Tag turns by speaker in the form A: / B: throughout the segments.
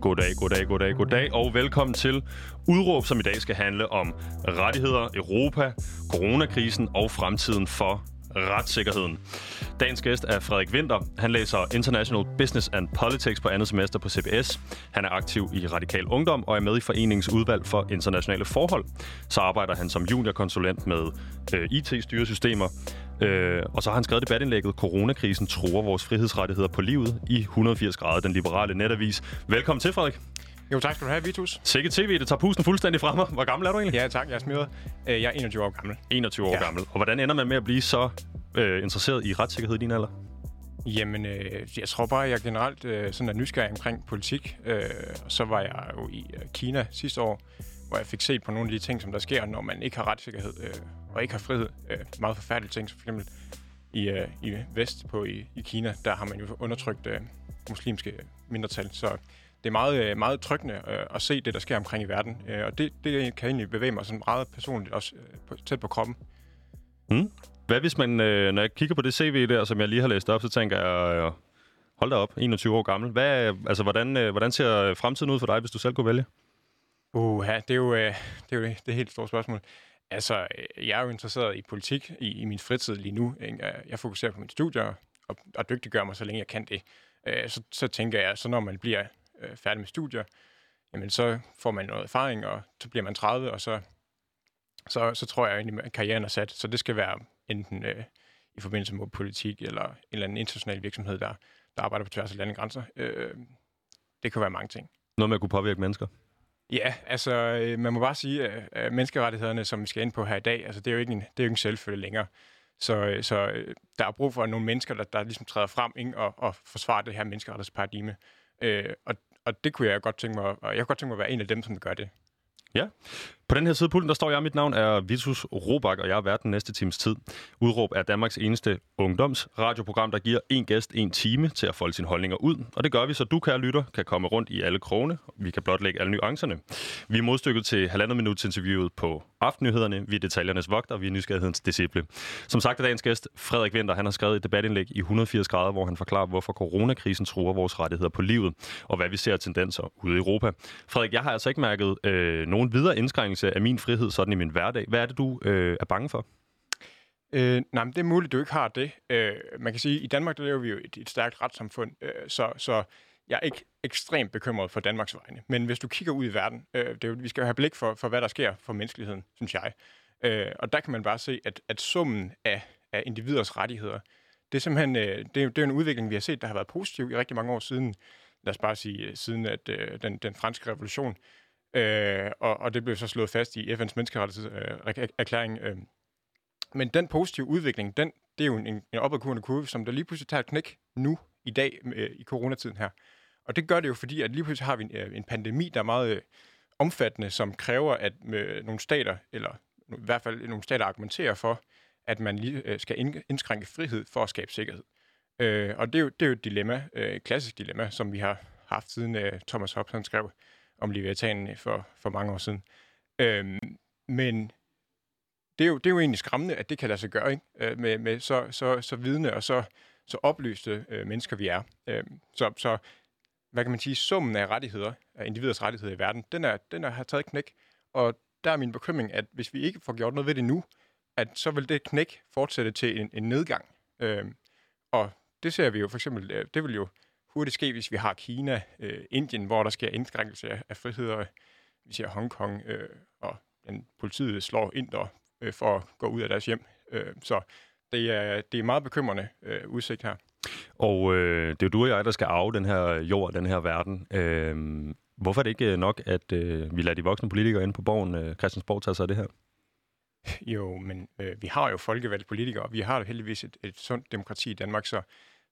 A: Goddag, goddag, goddag, goddag, og velkommen til Udråb, som i dag skal handle om rettigheder, Europa, coronakrisen og fremtiden for retssikkerheden. Dagens gæst er Frederik Winter. Han læser International Business and Politics på andet semester på CBS. Han er aktiv i Radikal Ungdom og er med i foreningens udvalg for internationale forhold. Så arbejder han som juniorkonsulent med øh, IT-styresystemer. Øh, og så har han skrevet debatindlægget Coronakrisen truer vores frihedsrettigheder på livet i 180 grader, den liberale netavis. Velkommen til, Frederik.
B: Jo, tak skal du have, Vitus.
A: Sikke TV, det tager pusten fuldstændig fra mig. Hvor gammel er du egentlig?
B: Ja, tak. Jeg er smidt. Jeg er 21 år gammel.
A: 21 år ja. gammel. Og hvordan ender man med at blive så øh, interesseret i retssikkerhed i din alder?
B: Jamen, øh, jeg tror bare, at jeg generelt øh, sådan er nysgerrig omkring politik. Øh, og så var jeg jo i øh, Kina sidste år, hvor jeg fik set på nogle af de ting, som der sker, når man ikke har retssikkerhed øh, og ikke har frihed. Øh, meget forfærdelige ting, som for eksempel i, øh, i vest på i, i Kina, der har man jo undertrykt øh, muslimske mindretal. Så det er meget, øh, meget tryggende øh, at se det, der sker omkring i verden. Øh, og det, det kan egentlig bevæge mig sådan meget personligt, også på, tæt på kroppen.
A: Mm. Hvad hvis man, øh, når jeg kigger på det CV der, som jeg lige har læst op, så tænker jeg, øh, hold da op, 21 år gammel. Hvad, altså, hvordan, øh, hvordan ser fremtiden ud for dig, hvis du selv kunne vælge?
B: Uh, ja, det er jo, øh, det, er jo det, det helt store spørgsmål. Altså, jeg er jo interesseret i politik i, i min fritid lige nu. Ikke? Jeg fokuserer på mine studier og, og dygtiggør mig, så længe jeg kan det. Øh, så, så tænker jeg, så når man bliver øh, færdig med studier, jamen så får man noget erfaring, og så bliver man 30, og så, så, så tror jeg egentlig, at karrieren er sat. Så det skal være enten øh, i forbindelse med politik, eller en eller anden international virksomhed, der, der arbejder på tværs af landegrænser. Øh, det kan være mange ting.
A: Noget med at kunne påvirke mennesker?
B: Ja, altså øh, man må bare sige, at menneskerettighederne, som vi skal ind på her i dag, altså det er jo ikke en, det er jo ikke en selvfølge længere. Så, øh, så øh, der er brug for nogle mennesker, der, der ligesom træder frem ikke, og, og forsvarer det her menneskerettighedsparadigme. Øh, og, og det kunne jeg godt tænke mig, og jeg kunne godt tænke mig at være en af dem, som gør det.
A: Ja. På den her side pulten, der står jeg. Mit navn er Vitus Robak, og jeg er vært den næste times tid. Udråb er Danmarks eneste ungdomsradioprogram, der giver en gæst en time til at folde sine holdninger ud. Og det gør vi, så du, kære lytter, kan komme rundt i alle krone. Vi kan blotlægge alle nuancerne. Vi er modstykket til halvandet minut interviewet på Aftennyhederne. Vi er detaljernes vogter, vi er nysgerrighedens disciple. Som sagt er dagens gæst, Frederik Winter, han har skrevet et debatindlæg i 180 grader, hvor han forklarer, hvorfor coronakrisen truer vores rettigheder på livet, og hvad vi ser tendenser ude i Europa. Frederik, jeg har altså ikke mærket øh, nogen videre indskrænkelse af min frihed sådan i min hverdag. Hvad er det, du øh, er bange for?
B: Øh, nej, men det er muligt, du ikke har det. Øh, man kan sige, at i Danmark der lever vi jo et, et stærkt retssamfund, øh, så, så jeg er ikke ekstremt bekymret for Danmarks vegne. Men hvis du kigger ud i verden, øh, det er, vi skal have blik for, for, hvad der sker for menneskeligheden, synes jeg. Øh, og der kan man bare se, at, at summen af, af individers rettigheder, det er simpelthen øh, det er, det er en udvikling, vi har set, der har været positiv i rigtig mange år siden, lad os bare sige, øh, siden at øh, den, den franske revolution, øh, og, og det blev så slået fast i FN's menneskerettighedserklæring. Øh, øh, men den positive udvikling, den, det er jo en, en opadgående kurve, som der lige pludselig tager et knæk nu, i dag, øh, i coronatiden her. Og det gør det jo, fordi at lige pludselig har vi en, øh, en pandemi, der er meget øh, omfattende, som kræver, at øh, nogle stater, eller i hvert fald nogle stater argumenterer for, at man lige øh, skal indskrænke frihed for at skabe sikkerhed. Øh, og det er, jo, det er jo et dilemma, øh, et klassisk dilemma, som vi har haft siden øh, Thomas Hobbes skrev om Leviathanen for, for mange år siden. Øh, men det er, jo, det er jo egentlig skræmmende, at det kan lade sig gøre, ikke? Øh, med, med så, så, så vidne og så, så oplyste øh, mennesker, vi er. Øh, så, så hvad kan man sige, summen af rettigheder, af individers rettigheder i verden, den er, den er, har taget knæk. Og der er min bekymring, at hvis vi ikke får gjort noget ved det nu, at så vil det knæk fortsætte til en, en nedgang. Øh, og det ser vi jo for eksempel, øh, det vil jo hurtigt ske, hvis vi har Kina, øh, Indien, hvor der sker indskrænkelse af, af friheder. Vi ser Hongkong, øh, og den, politiet slår ind der øh, for at gå ud af deres hjem. Øh, så det er, det er meget bekymrende øh, udsigt her.
A: Og øh, det er jo du og jeg, der skal arve den her jord, den her verden. Øh, hvorfor er det ikke nok, at øh, vi lader de voksne politikere ind på borgen, øh, Christiansborg, tage sig af det her?
B: Jo, men øh, vi har jo folkevalgte politikere, og vi har jo heldigvis et, et sundt demokrati i Danmark, så,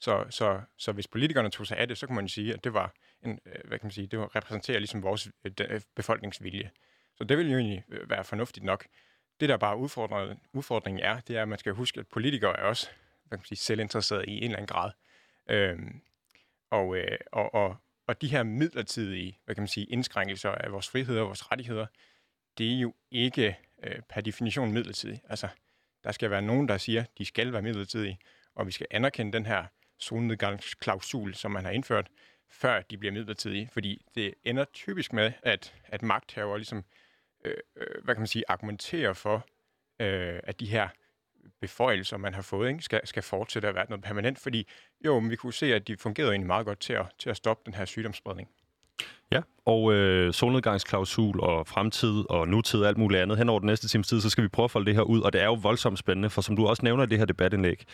B: så, så, så hvis politikerne tog sig af det, så kan man sige, at det var en, øh, hvad kan man sige, det var repræsenterer ligesom vores øh, øh, befolkningsvilje. Så det ville jo egentlig være fornuftigt nok. Det, der bare udfordringen, udfordringen er, det er, at man skal huske, at politikere er også hvad kan man sige, selvinteresserede i en eller anden grad. Øhm, og, øh, og, og, og de her midlertidige hvad kan man sige, indskrænkelser af vores friheder og vores rettigheder, det er jo ikke øh, per definition midlertidigt. Altså, der skal være nogen, der siger, at de skal være midlertidige, og vi skal anerkende den her solnedgangsklausul, som man har indført, før de bliver midlertidige. Fordi det ender typisk med, at, at magthaver ligesom, øh, øh, hvad kan man sige, argumenterer for, øh, at de her beføjelser, man har fået, ikke, skal, skal fortsætte at være noget permanent. Fordi jo, men vi kunne se, at de fungerede egentlig meget godt til at, til at stoppe den her sygdomsspredning.
A: Ja, og øh, solnedgangsklausul og fremtid og nutid og alt muligt andet. Hen over den næste times tid, så skal vi prøve at folde det her ud, og det er jo voldsomt spændende, for som du også nævner i det her debatindlæg,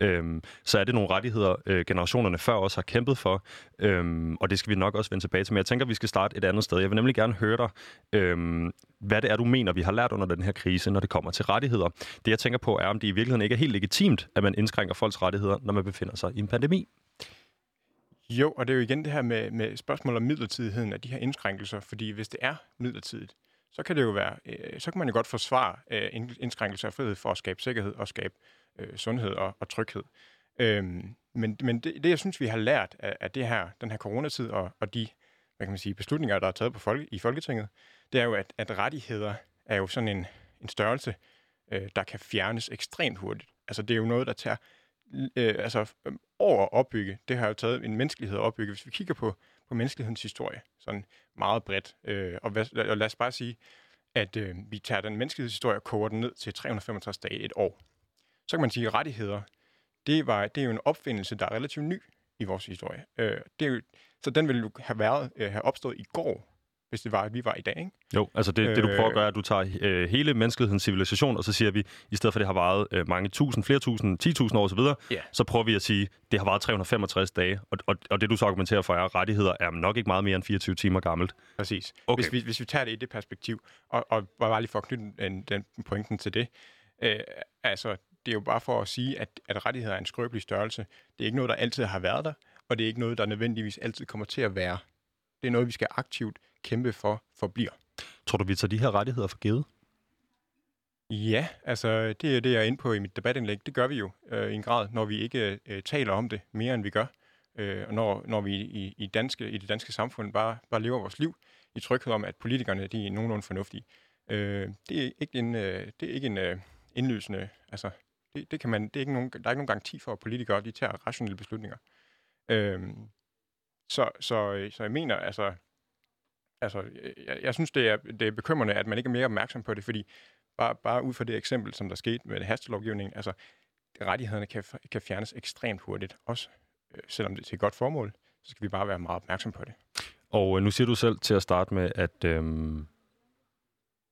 A: øh, så er det nogle rettigheder, øh, generationerne før os har kæmpet for, øh, og det skal vi nok også vende tilbage til. Men jeg tænker, at vi skal starte et andet sted. Jeg vil nemlig gerne høre dig, øh, hvad det er, du mener, vi har lært under den her krise, når det kommer til rettigheder. Det, jeg tænker på, er, om det i virkeligheden ikke er helt legitimt, at man indskrænker folks rettigheder, når man befinder sig i en pandemi.
B: Jo, og det er jo igen det her med, med spørgsmål om midlertidigheden af de her indskrænkelser, fordi hvis det er midlertidigt, så kan det jo være, øh, så kan man jo godt forsvare øh, indskrænkelser af frihed for at skabe sikkerhed og skabe øh, sundhed og, og tryghed. Øhm, men men det, det, jeg synes, vi har lært af, af det her, den her coronatid og, og de hvad kan man sige, beslutninger, der er taget på folke, i Folketinget, det er jo, at, at rettigheder er jo sådan en, en størrelse, øh, der kan fjernes ekstremt hurtigt. Altså det er jo noget, der tager øh, altså, over øhm, at opbygge. Det har jo taget en menneskelighed at opbygge. Hvis vi kigger på, på menneskelighedens historie, sådan meget bredt, øh, og, hvad, og lad os bare sige, at øh, vi tager den menneskelighedshistorie og koger den ned til 365 dage et år. Så kan man sige, at rettigheder, det, var, det er jo en opfindelse, der er relativt ny i vores historie. Øh, det er jo, så den ville jo have, været, øh, have opstået i går, hvis det var, at vi var i dag. Ikke?
A: Jo, altså det, det du prøver at gøre, er, at du tager øh, hele menneskelighedens civilisation, og så siger vi, i stedet for at det har varet øh, mange tusind, flere tusind, 10.000 år osv., yeah. så prøver vi at sige, det har varet 365 dage, og, og, og det du så argumenterer for er, at rettigheder er nok ikke meget mere end 24 timer gammelt.
B: Præcis. Okay. Hvis, vi, hvis vi tager det i det perspektiv, og, og bare lige for at knytte en, den pointen til det, øh, altså det er jo bare for at sige, at, at rettigheder er en skrøbelig størrelse. Det er ikke noget, der altid har været der, og det er ikke noget, der nødvendigvis altid kommer til at være. Det er noget, vi skal aktivt kæmpe for forbliver.
A: Tror du, vi tager de her rettigheder for givet?
B: Ja, altså det er det, jeg er inde på i mit debatindlæg. Det gør vi jo øh, i en grad, når vi ikke øh, taler om det mere, end vi gør. Øh, og når, når vi i, i, danske, i det danske samfund bare, bare lever vores liv i tryghed om, at politikerne de er nogenlunde fornuftige. Øh, det er ikke en, øh, det er ikke en øh, indlysende... Altså, det, det kan man, det er ikke nogen, der er ikke nogen garanti for, at politikere de tager rationelle beslutninger. Øh, så, så, øh, så jeg mener, altså, altså, øh, jeg, jeg synes, det er, det er bekymrende, at man ikke er mere opmærksom på det, fordi bare, bare ud fra det eksempel, som der skete med hastelovgivningen, altså, rettighederne kan, kan fjernes ekstremt hurtigt, også øh, selvom det er til et godt formål, så skal vi bare være meget opmærksom på det.
A: Og nu siger du selv til at starte med, at øhm,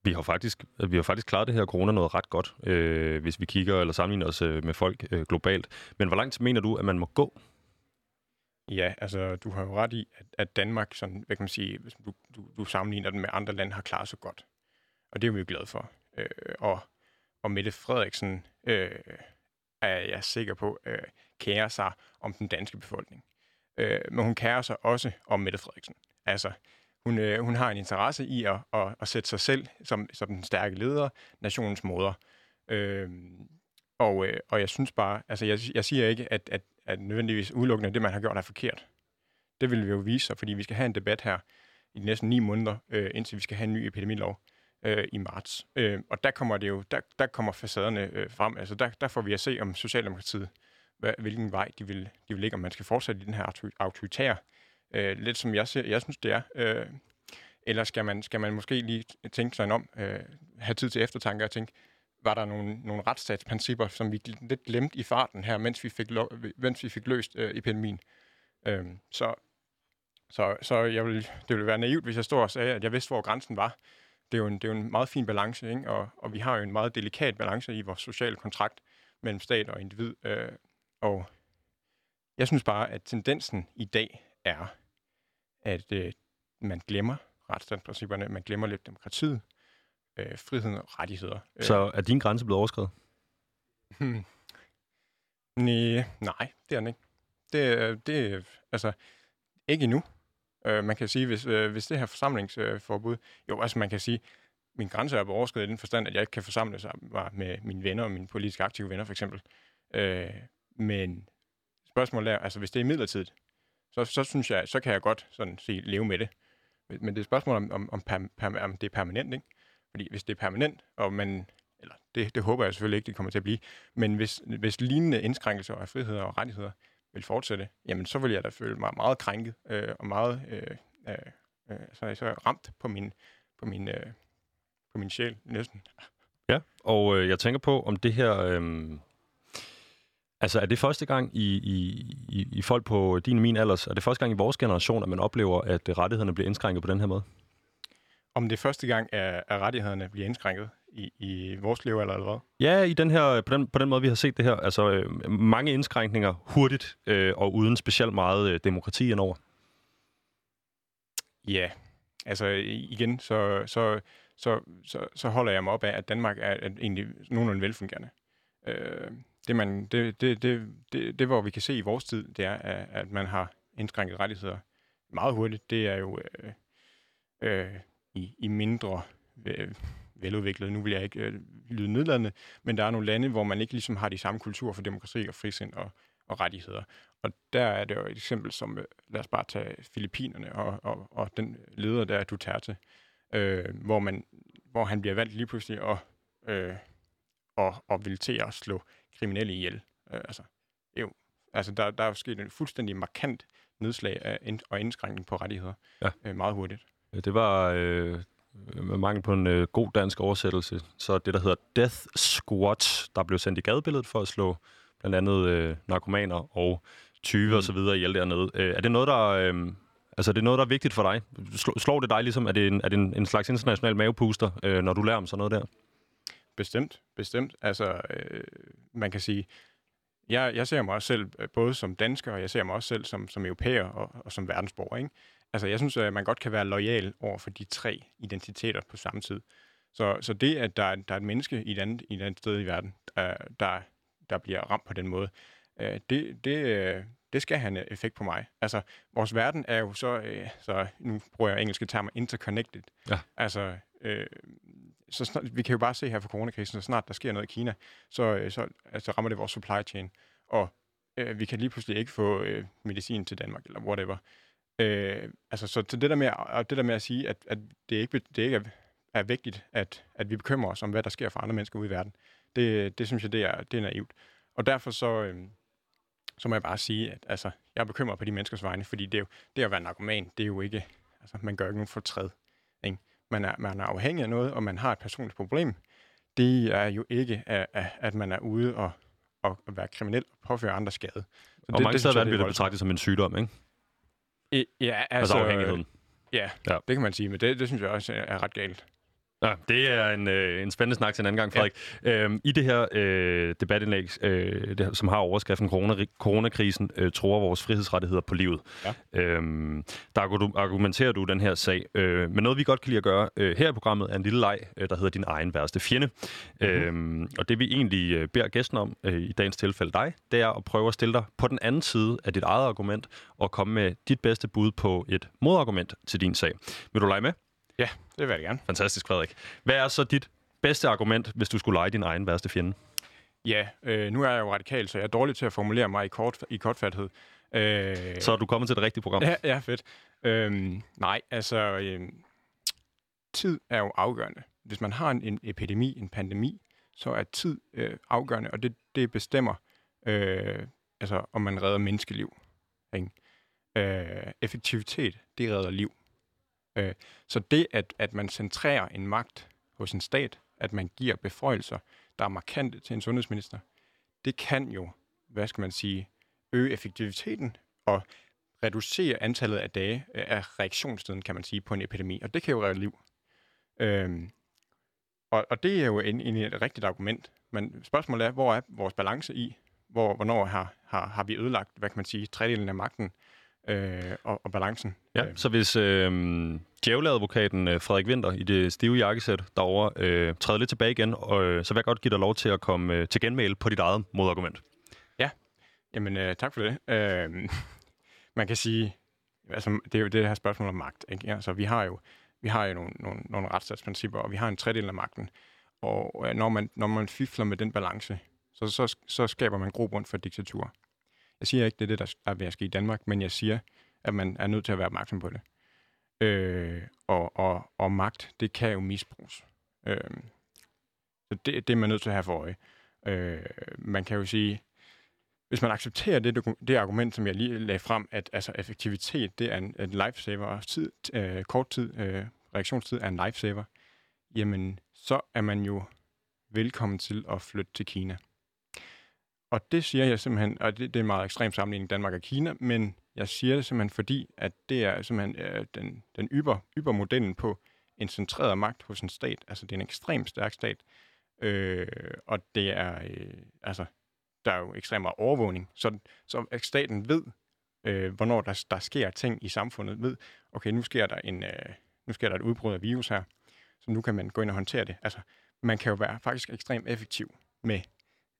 A: vi har faktisk vi har faktisk klaret det her corona noget ret godt, øh, hvis vi kigger eller sammenligner os øh, med folk øh, globalt. Men hvor langt mener du, at man må gå
B: Ja, altså du har jo ret i, at, at Danmark, sådan, hvad kan man sige, hvis du, du, du sammenligner den med andre lande, har klaret sig godt. Og det er vi jo glade for. Øh, og, og Mette Frederiksen øh, er jeg sikker på, øh, kærer sig om den danske befolkning. Øh, men hun kærer sig også om Mette Frederiksen. Altså, hun, øh, hun har en interesse i at, at, at sætte sig selv som, som den stærke leder, nationens moder. Øh, og, øh, og jeg synes bare, altså jeg, jeg siger ikke, at, at, at nødvendigvis udelukkende det, man har gjort, er forkert. Det vil vi jo vise sig, fordi vi skal have en debat her i de næste ni måneder, øh, indtil vi skal have en ny epidemilov øh, i marts. Øh, og der kommer det jo, der, der kommer facaderne øh, frem. Altså der, der får vi at se, om Socialdemokratiet, hvad, hvilken vej de vil, de vil ligge, om man skal fortsætte i den her autoritære, øh, lidt som jeg, ser, jeg synes, det er. Øh, eller skal man, skal man måske lige tænke sig om, øh, have tid til eftertanke og tænke, var der nogle, nogle retsstatsprincipper, som vi lidt glemte i farten her, mens vi fik, lo- mens vi fik løst øh, epidemien. Øhm, så så, så jeg vil, det ville være naivt, hvis jeg stod og sagde, at jeg vidste, hvor grænsen var. Det er jo en, det er jo en meget fin balance, ikke? Og, og vi har jo en meget delikat balance i vores sociale kontrakt mellem stat og individ. Øh, og jeg synes bare, at tendensen i dag er, at øh, man glemmer retsstatsprincipperne, man glemmer lidt demokratiet, øh, friheden og rettigheder.
A: Så er din grænse blevet overskrevet?
B: Hmm. Nej, nej, det er den ikke. Det, det altså, ikke endnu. Øh, man kan sige, hvis, øh, hvis det her forsamlingsforbud, jo, altså man kan sige, min grænse er overskrevet i den forstand, at jeg ikke kan forsamle mig med mine venner og mine politisk aktive venner, for eksempel. Øh, men spørgsmålet er, altså hvis det er midlertidigt, så, så synes jeg, så kan jeg godt sådan sige, leve med det. Men det er et spørgsmål om, om, om, per, per, om det er permanent, ikke? Fordi hvis det er permanent, og man, eller det, det håber jeg selvfølgelig ikke, det kommer til at blive, men hvis, hvis lignende indskrænkelser af friheder og rettigheder vil fortsætte, jamen så vil jeg da føle mig meget krænket øh, og meget øh, øh, øh, så, så ramt på min, på min, øh, på min sjæl næsten.
A: Ja, og øh, jeg tænker på, om det her... Øh, altså, er det første gang i, i, i, i folk på din og min alders, er det første gang i vores generation, at man oplever, at øh, rettighederne bliver indskrænket på den her måde?
B: Om det første gang, at, at rettighederne bliver indskrænket i, i vores liv, eller hvad?
A: Ja, i den her, på, den, på den måde, vi har set det her. Altså, øh, mange indskrænkninger hurtigt øh, og uden specielt meget øh, demokrati indover.
B: Ja, altså igen, så, så, så, så, så holder jeg mig op af, at Danmark er egentlig nogenlunde velfungerende. Øh, det, man, det, det, det, det, det, hvor vi kan se i vores tid, det er, at man har indskrænket rettigheder meget hurtigt. Det er jo øh, øh, i, i mindre øh, veludviklet. Nu vil jeg ikke øh, lyde nedladende, men der er nogle lande, hvor man ikke ligesom har de samme kultur for demokrati og frisind og, og rettigheder. Og der er det jo et eksempel som, øh, lad os bare tage Filippinerne og, og, og den leder der, Duterte, øh, hvor, man, hvor han bliver valgt lige pludselig og, øh, og, og vil til at slå kriminelle ihjel. Øh, altså, jo, altså der, der er jo sket en fuldstændig markant nedslag af ind, og indskrænkning på rettigheder ja. øh, meget hurtigt.
A: Det var, øh, med mangel på en øh, god dansk oversættelse, så det, der hedder Death Squad, der blev sendt i gadebilledet for at slå blandt andet øh, narkomaner og 20 mm. og så videre ihjel dernede. Øh, er det noget, der... Øh, Altså, det er noget, der er vigtigt for dig. Slår det dig ligesom? Er det en, er det en, en slags international mavepuster, øh, når du lærer om sådan noget der?
B: Bestemt, bestemt. Altså, øh, man kan sige, jeg, jeg ser mig også selv øh, både som dansker, og jeg ser mig også selv som, som europæer og, og som verdensborger. Ikke? Altså, jeg synes, at man godt kan være lojal over for de tre identiteter på samme tid. Så, så det, at der, der er et menneske i et andet, i et andet sted i verden, der, der, der bliver ramt på den måde, øh, det, det, øh, det skal have en effekt på mig. Altså, vores verden er jo så, øh, så nu bruger jeg engelske termer, interconnected. Ja. Altså, øh, så snart, vi kan jo bare se her for coronakrisen, så snart der sker noget i Kina, så, øh, så altså, rammer det vores supply chain, og øh, vi kan lige pludselig ikke få øh, medicin til Danmark, eller whatever. Øh, altså, så til det der med, og det der med at sige, at, at det ikke, det ikke er, er vigtigt, at, at vi bekymrer os om, hvad der sker for andre mennesker ude i verden, det, det synes jeg, det er, det er naivt. Og derfor så, øh, så må jeg bare sige, at altså, jeg er bekymret på de menneskers vegne, fordi det, er jo, det at være narkoman, det er jo ikke, altså, man gør ikke nogen fortræd. Ikke? Man, er, man er afhængig af noget, og man har et personligt problem. Det er jo ikke, at, at man er ude og, og være kriminel og påføre andre skade. Så
A: og det, mange steder bliver det betragtet som en sygdom, ikke?
B: I, ja, altså...
A: Altså afhængigheden.
B: Ja, ja, det kan man sige, men det, det synes jeg også er ret galt.
A: Ja, det er en, øh, en spændende snak til en anden gang, Frederik. Ja. Øhm, I det her øh, debatindlæg, øh, det, som har overskriften Corona, Coronakrisen øh, tror vores frihedsrettigheder på livet, ja. øhm, der argumenterer du den her sag. Øh, men noget, vi godt kan lide at gøre øh, her i programmet, er en lille leg, øh, der hedder Din egen værste fjende. Mm-hmm. Øhm, og det vi egentlig øh, beder gæsten om, øh, i dagens tilfælde dig, det er at prøve at stille dig på den anden side af dit eget argument, og komme med dit bedste bud på et modargument til din sag. Vil du lege med?
B: Ja, det vil jeg gerne.
A: Fantastisk, Frederik. Hvad er så dit bedste argument, hvis du skulle lege din egen værste fjende?
B: Ja, øh, nu er jeg jo radikal, så jeg er dårlig til at formulere mig i, kort, i kortfathed.
A: Øh, så er du kommet til det rigtige program?
B: Ja, ja fedt. Øh, nej, altså, øh, tid er jo afgørende. Hvis man har en, en epidemi, en pandemi, så er tid øh, afgørende, og det, det bestemmer, øh, altså, om man redder menneskeliv. Ikke? Øh, effektivitet, det redder liv. Øh, så det, at, at man centrerer en magt hos en stat, at man giver beføjelser, der er markante til en sundhedsminister, det kan jo, hvad skal man sige, øge effektiviteten og reducere antallet af dage øh, af reaktionstiden, kan man sige, på en epidemi. Og det kan jo redde liv. Øhm, og, og det er jo en, en, et rigtigt argument. Men spørgsmålet er, hvor er vores balance i? Hvor, hvornår har, har, har vi ødelagt, hvad kan man sige, tredelen af magten øh, og, og balancen?
A: Ja, så hvis øh, djævleadvokaten øh, Frederik Winter i det stive jakkesæt derovre øh, træder lidt tilbage igen, og, øh, så vil jeg godt give dig lov til at komme øh, til genmail på dit eget modargument.
B: Ja, jamen øh, tak for det. Øh, man kan sige, altså det er jo det her spørgsmål om magt. Ikke? Altså, vi har jo, vi har jo nogle, nogle, nogle retsstatsprincipper, og vi har en tredjedel af magten. Og øh, når, man, når man fifler med den balance, så, så, så skaber man grobund for diktatur. Jeg siger ikke, det er det, der er ved at ske i Danmark, men jeg siger, at man er nødt til at være opmærksom på det. Øh, og, og, og magt, det kan jo misbruges. Øh, så det, det er man nødt til at have for øje. Øh, man kan jo sige, hvis man accepterer det, det argument, som jeg lige lagde frem, at altså, effektivitet det er en, en lifesaver, og tid, øh, kort tid, øh, reaktionstid er en lifesaver, jamen så er man jo velkommen til at flytte til Kina. Og det siger jeg simpelthen, og det, det er en meget ekstrem sammenligning Danmark og Kina, men jeg siger det simpelthen fordi, at det er simpelthen øh, den, den yber, ybermodellen på en centreret magt hos en stat. Altså det er en ekstremt stærk stat, øh, og det er, øh, altså, der er jo ekstremt meget overvågning, så, så at staten ved, øh, hvornår der, der sker ting i samfundet, ved, okay, nu sker der en, øh, nu sker der et udbrud af virus her, så nu kan man gå ind og håndtere det. Altså, man kan jo være faktisk ekstremt effektiv med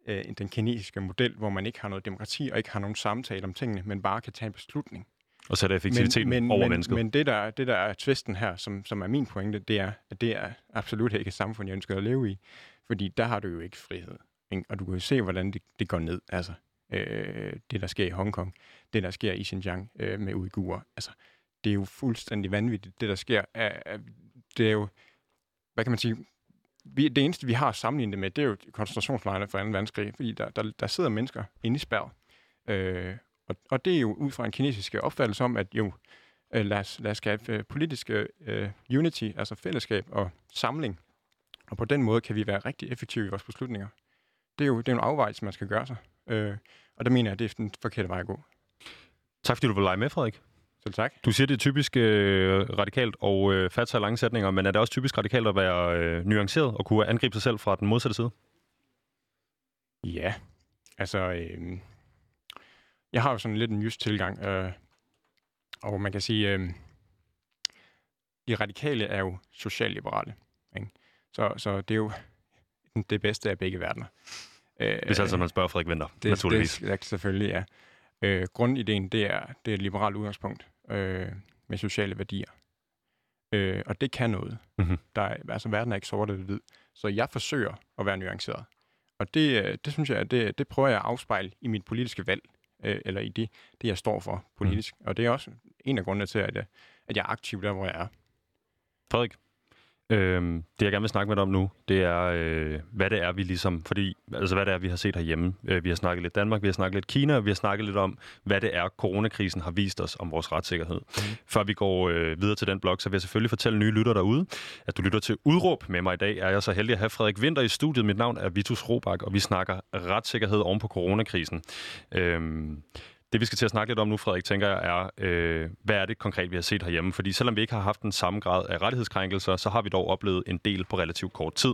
B: øh, den kinesiske model, hvor man ikke har noget demokrati og ikke har nogen samtale om tingene, men bare kan tage en beslutning.
A: Og sætte effektiviteten
B: men, men,
A: over
B: men,
A: mennesket.
B: Men det der, det der er tvisten her, som, som er min pointe, det er, at det er absolut ikke et samfund, jeg ønsker at leve i. Fordi der har du jo ikke frihed. Ikke? Og du kan jo se, hvordan det, det går ned. Altså, øh, det, der sker i Hongkong, det, der sker i Xinjiang øh, med uigurer. Altså, det er jo fuldstændig vanvittigt. Det, der sker, er, er, det er jo, hvad kan man sige, vi, det eneste, vi har sammenlignet det med, det er jo koncentrationslejrene fra 2. verdenskrig, fordi der, der, der sidder mennesker inde i spærret. Øh, og, og det er jo ud fra en kinesisk opfattelse om, at jo, øh, lad, os, lad os skabe øh, politiske øh, unity, altså fællesskab og samling. Og på den måde kan vi være rigtig effektive i vores beslutninger. Det er jo det er en afvejelse, man skal gøre sig. Øh, og der mener jeg, at det er den forkerte vej at gå.
A: Tak fordi du vil lege med, Frederik.
B: Selv tak.
A: Du siger, det er typisk øh, radikalt og øh, fatte sig lange sætninger, men er det også typisk radikalt at være øh, nuanceret og kunne angribe sig selv fra den modsatte side?
B: Ja, altså, øh, jeg har jo sådan lidt en jysk tilgang, øh, og man kan sige, øh, de radikale er jo socialliberale. Ikke? Så, så det er jo det bedste af begge verdener.
A: Øh, Hvis altså man spørger Frederik Venter,
B: det,
A: naturligvis.
B: Det, det, selvfølgelig, ja. Øh, grundideen, det er, det er et liberalt udgangspunkt øh, med sociale værdier. Øh, og det kan noget.
A: Mm-hmm.
B: Der er, altså, verden er ikke sort eller hvid. Så jeg forsøger at være nuanceret. Og det, øh, det synes jeg, det, det prøver jeg at afspejle i mit politiske valg, øh, eller i det, det, jeg står for politisk. Mm. Og det er også en af grundene til, at jeg, at jeg er aktiv der, hvor jeg er.
A: Frederik, Øhm, det jeg gerne vil snakke med dig om nu, det er, øh, hvad det er, vi ligesom, fordi, altså hvad det er, vi har set herhjemme. Øh, vi har snakket lidt Danmark, vi har snakket lidt Kina, og vi har snakket lidt om, hvad det er, coronakrisen har vist os om vores retssikkerhed. Mm. Før vi går øh, videre til den blog, så vil jeg selvfølgelig fortælle nye lytter derude, at du lytter til Udråb med mig i dag. Er jeg så heldig at have Frederik Winter i studiet. Mit navn er Vitus Robak, og vi snakker retssikkerhed oven på coronakrisen. Øhm, det, vi skal til at snakke lidt om nu, Frederik, tænker jeg, er, øh, hvad er det konkret, vi har set herhjemme? Fordi selvom vi ikke har haft den samme grad af rettighedskrænkelser, så har vi dog oplevet en del på relativt kort tid.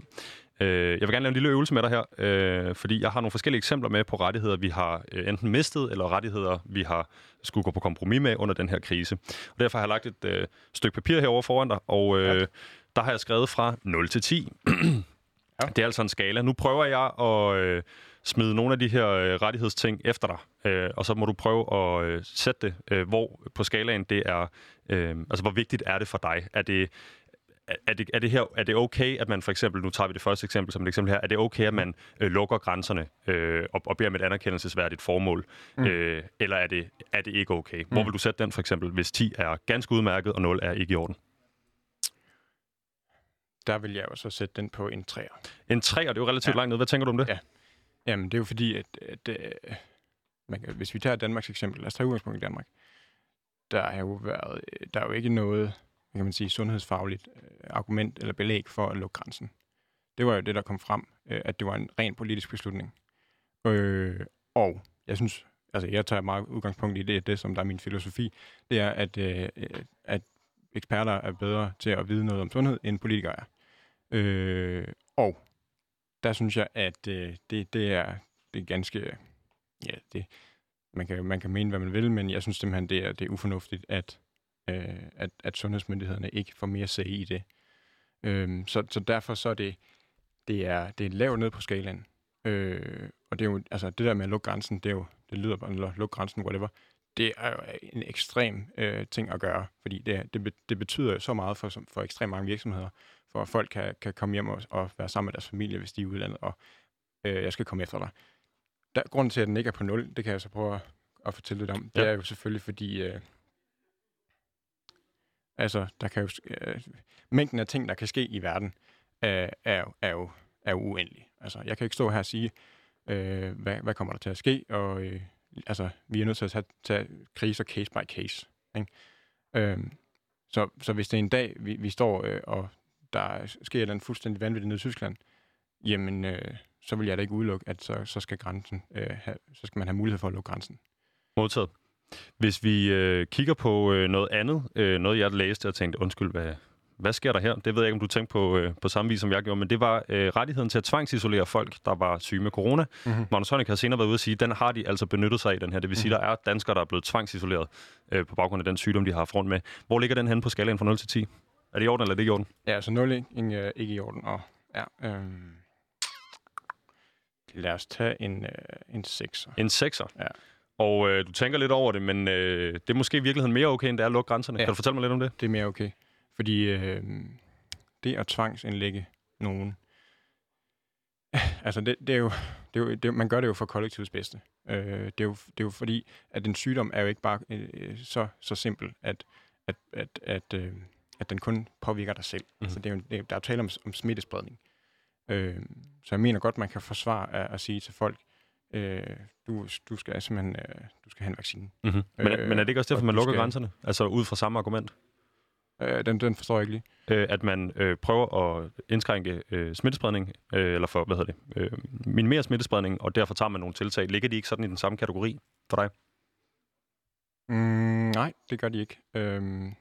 A: Øh, jeg vil gerne lave en lille øvelse med dig her, øh, fordi jeg har nogle forskellige eksempler med på rettigheder, vi har øh, enten mistet, eller rettigheder, vi har skulle gå på kompromis med under den her krise. Og derfor har jeg lagt et øh, stykke papir herover foran dig, og øh, der har jeg skrevet fra 0 til 10. ja. Det er altså en skala. Nu prøver jeg at... Øh, smide nogle af de her øh, rettighedsting efter dig, øh, og så må du prøve at øh, sætte det, øh, hvor på skalaen det er, øh, altså hvor vigtigt er det for dig? Er det, er det, er, det her, er det okay, at man for eksempel, nu tager vi det første eksempel som et eksempel her, er det okay, at man øh, lukker grænserne øh, og, og beder med et anerkendelsesværdigt formål? Mm. Øh, eller er det, er det ikke okay? Hvor mm. vil du sætte den for eksempel, hvis 10 er ganske udmærket, og 0 er ikke i orden?
B: Der vil jeg jo så sætte den på en 3'er.
A: En 3'er, det er jo relativt ja. langt ned. Hvad tænker du om det?
B: Ja. Jamen, det er jo fordi, at, at, at man kan, hvis vi tager Danmarks eksempel, lad os tage udgangspunkt i Danmark, der har jo været, øh, der er jo ikke noget, kan man sige, sundhedsfagligt øh, argument eller belæg for at lukke grænsen. Det var jo det, der kom frem, at det var en ren politisk beslutning. Øh, og jeg synes, altså jeg tager meget udgangspunkt i det, det som der er min filosofi, det er, at, øh, at eksperter er bedre til at vide noget om sundhed, end politikere er. Øh, og der synes jeg, at øh, det, det, er, det er ganske... Ja, det, man, kan, man kan mene, hvad man vil, men jeg synes simpelthen, det er, det er ufornuftigt, at, øh, at, at sundhedsmyndighederne ikke får mere sag i det. Øh, så, så derfor så er det, det er, det er lavt ned på skalaen. Øh, og det er jo, altså det der med at lukke grænsen, det er jo, det lyder bare, eller lukke grænsen, whatever, det er jo en ekstrem øh, ting at gøre, fordi det, det, det betyder så meget for, for ekstremt mange virksomheder for at folk kan, kan komme hjem og, og være sammen med deres familie, hvis de er udlandet, og øh, jeg skal komme efter dig. Der, grunden til, at den ikke er på 0, det kan jeg så prøve at, at fortælle lidt om, ja. det er jo selvfølgelig, fordi øh, altså, der kan jo, øh, mængden af ting, der kan ske i verden, øh, er, er, jo, er jo uendelig. Altså, jeg kan ikke stå her og sige, øh, hvad, hvad kommer der til at ske, og øh, altså, vi er nødt til at tage, tage kriser case by case. Ikke? Øh, så, så hvis det er en dag, vi, vi står, øh, og der sker den fuldstændig vanvittigt nede i Tyskland, jamen, øh, så vil jeg da ikke udelukke, at så, så, skal grænsen, øh, have, så skal man have mulighed for at lukke grænsen.
A: Modtaget. Hvis vi øh, kigger på øh, noget andet, øh, noget jeg læste og tænkte, undskyld, hvad, hvad sker der her? Det ved jeg ikke, om du tænkte på, øh, på samme vis, som jeg gjorde, men det var øh, rettigheden til at tvangsisolere folk, der var syge med corona. Mm-hmm. Magnus Heunicke har senere været ude at sige, den har de altså benyttet sig af, den her. Det vil sige, mm-hmm. der er danskere, der er blevet tvangsisoleret øh, på baggrund af den sygdom, de har haft rundt med. Hvor ligger den henne på skalaen fra 0 til 10? Er det i orden, eller er det ikke i orden?
B: Ja, altså 0 ikke, ikke, ikke i orden. Og, ja, øh, lad os tage en, øh, en 6'er.
A: En 6'er?
B: Ja.
A: Og øh, du tænker lidt over det, men øh, det er måske i virkeligheden mere okay, end det er at lukke grænserne. Ja. Kan du fortælle mig lidt om det?
B: Det er mere okay. Fordi øh, det at tvangsindlægge nogen, altså det, det, er jo, det er jo, det, man gør det jo for kollektivets bedste. Øh, det, er jo, det er jo fordi, at en sygdom er jo ikke bare øh, så, så simpel, at, at, at, at, øh, at den kun påvirker dig selv. Mm. Altså det er jo, det, der er jo tale om, om smittespredning. Øh, så jeg mener godt, man kan forsvare at, at sige til folk, øh, du, du skal simpelthen øh, du skal have en vaccine.
A: Mm-hmm. Men, øh, men er det ikke også derfor, man lukker skal... grænserne? Altså ud fra samme argument?
B: Øh, den, den forstår jeg ikke
A: lige. Øh, at man øh, prøver at indskrænke øh, smittespredning, øh, eller for, hvad hedder det, øh, minimere smittespredning, og derfor tager man nogle tiltag. Ligger de ikke sådan i den samme kategori for dig?
B: Mm, nej, det gør de ikke. Øhm,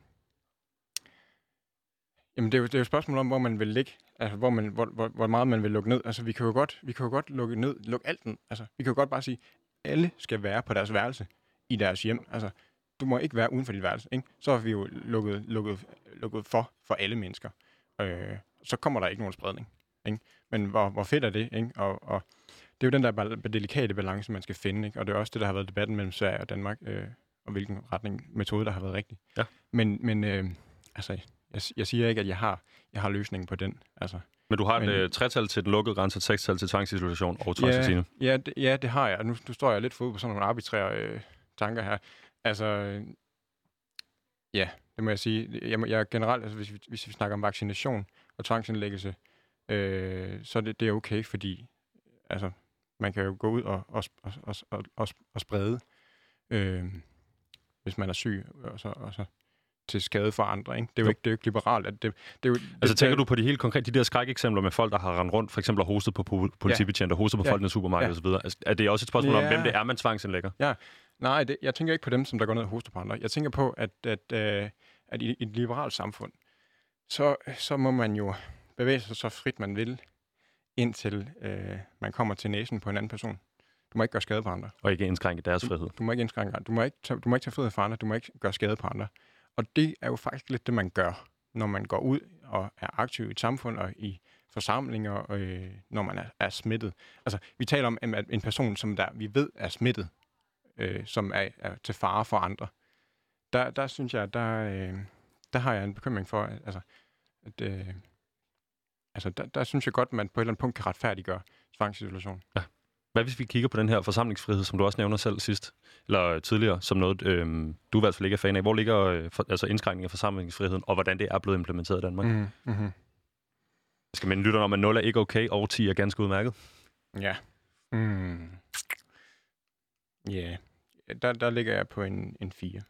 B: jamen, det er, jo, det er jo et spørgsmål om, hvor man vil ligge. Altså, hvor, man, hvor, hvor, hvor meget man vil lukke ned. Altså, vi kan jo godt, vi kan jo godt lukke ned, lukke alt ned. Altså, vi kan jo godt bare sige, alle skal være på deres værelse i deres hjem. Altså, du må ikke være uden for dit værelse. Ikke? Så har vi jo lukket, lukket, lukket for for alle mennesker. Øh, så kommer der ikke nogen spredning. Ikke? Men hvor, hvor fedt er det? Ikke? Og, og det er jo den der delikate balance, man skal finde. Ikke? Og det er også det, der har været debatten mellem Sverige og Danmark, øh, og hvilken retning metode, der har været rigtig.
A: Ja.
B: Men, men øh, altså, jeg, jeg siger ikke, at jeg har, jeg har løsningen på den. Altså,
A: men du har et øh, tretal til den lukkede grænse, et sekstal til tvangsisolation og tvangsvaccine.
B: Ja, ja, det, ja, det har jeg. Nu, nu står jeg lidt fod på sådan nogle arbitrære øh, tanker her. Altså, ja, det må jeg sige. Jeg, jeg generelt, altså, hvis, vi, hvis vi snakker om vaccination og tvangsindlæggelse, øh, så det, det er okay, fordi altså, man kan jo gå ud og, og, og, og, og, og sprede, øh, hvis man er syg, og så, og så til skade for andre. Ikke? Det er jo, jo. Ikke, det er jo ikke liberalt. At det, det er jo,
A: altså det, tænker du på de helt konkrete, de der skrækeksempler med folk, der har rendt rundt, for eksempel har hostet på politibetjenter, ja. hostet på ja. folk i supermarkedet ja. osv. Altså, er det også et spørgsmål ja. om, hvem det er, man tvangsindlægger?
B: Ja, nej, det, jeg tænker ikke på dem, som der går ned og hoster på andre. Jeg tænker på, at, at, øh, at i, i et liberalt samfund, så, så må man jo bevæge sig så frit man vil, indtil øh, man kommer til næsen på en anden person. Du må ikke gøre skade på andre.
A: Og ikke indskrænke deres frihed.
B: Du, du må ikke indskrænke Du må ikke, tage, du må ikke tage frihed fra andre. Du må ikke gøre skade på andre. Og det er jo faktisk lidt det, man gør, når man går ud og er aktiv i et samfund og i forsamlinger, øh, når man er, er smittet. Altså, vi taler om en, en person, som der vi ved er smittet, øh, som er, er til fare for andre. Der, der synes jeg, der, øh, der har jeg en bekymring for, altså, at øh, altså, der, der synes jeg godt, at man på et eller andet punkt kan retfærdiggøre tvangsisolation.
A: Ja. Hvad hvis vi kigger på den her forsamlingsfrihed, som du også nævner selv sidst, eller tidligere, som noget, øh, du i hvert fald ikke er fan af. Hvor ligger øh, for, altså indskrænkning af forsamlingsfriheden, og hvordan det er blevet implementeret i Danmark? Mm, mm-hmm. Jeg skal minde lytterne om, at 0 er ikke okay, og 10 er ganske udmærket.
B: Ja. Mm. Ja. Yeah. Der, der ligger jeg på en, en 4.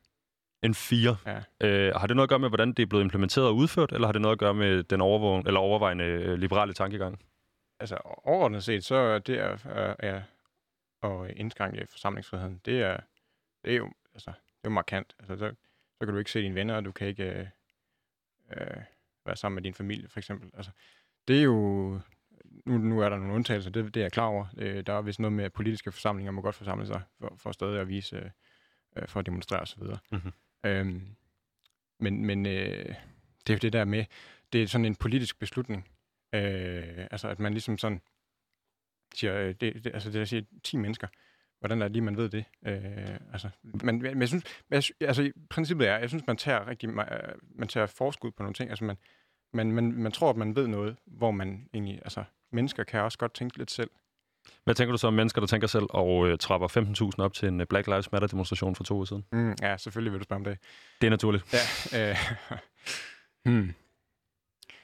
A: En 4?
B: Ja.
A: Øh, har det noget at gøre med, hvordan det er blevet implementeret og udført, eller har det noget at gøre med den overvågen, eller overvejende øh, liberale tankegang?
B: Altså overordnet set, så det er, er, er at indskrænke forsamlingsfriheden, det er, det er jo, altså, det er jo markant. Altså, så, så kan du ikke se dine venner, og du kan ikke øh, øh, være sammen med din familie, for eksempel. Altså, det er jo, nu, nu er der nogle undtagelser, det, det er jeg klar over. Øh, der er vist noget med, at politiske forsamlinger må godt forsamle sig, for, for stadig at vise, øh, for at demonstrere osv. Mm-hmm. Øhm, men men øh, det er jo det der med, det er sådan en politisk beslutning, Øh, altså, at man ligesom sådan siger, øh, det, det, altså det der siger 10 mennesker, hvordan er det lige, man ved det? Øh, altså, man, men jeg synes, jeg, altså, princippet er, jeg synes, man tager rigtig, man tager forskud på nogle ting. Altså, man, man, man, man tror, at man ved noget, hvor man egentlig, altså, mennesker kan også godt tænke lidt selv.
A: Hvad tænker du så om mennesker, der tænker selv og øh, trapper 15.000 op til en øh, Black Lives Matter-demonstration for to år siden?
B: Mm, ja, selvfølgelig vil du spørge om det.
A: Det er naturligt.
B: Ja, øh, hmm.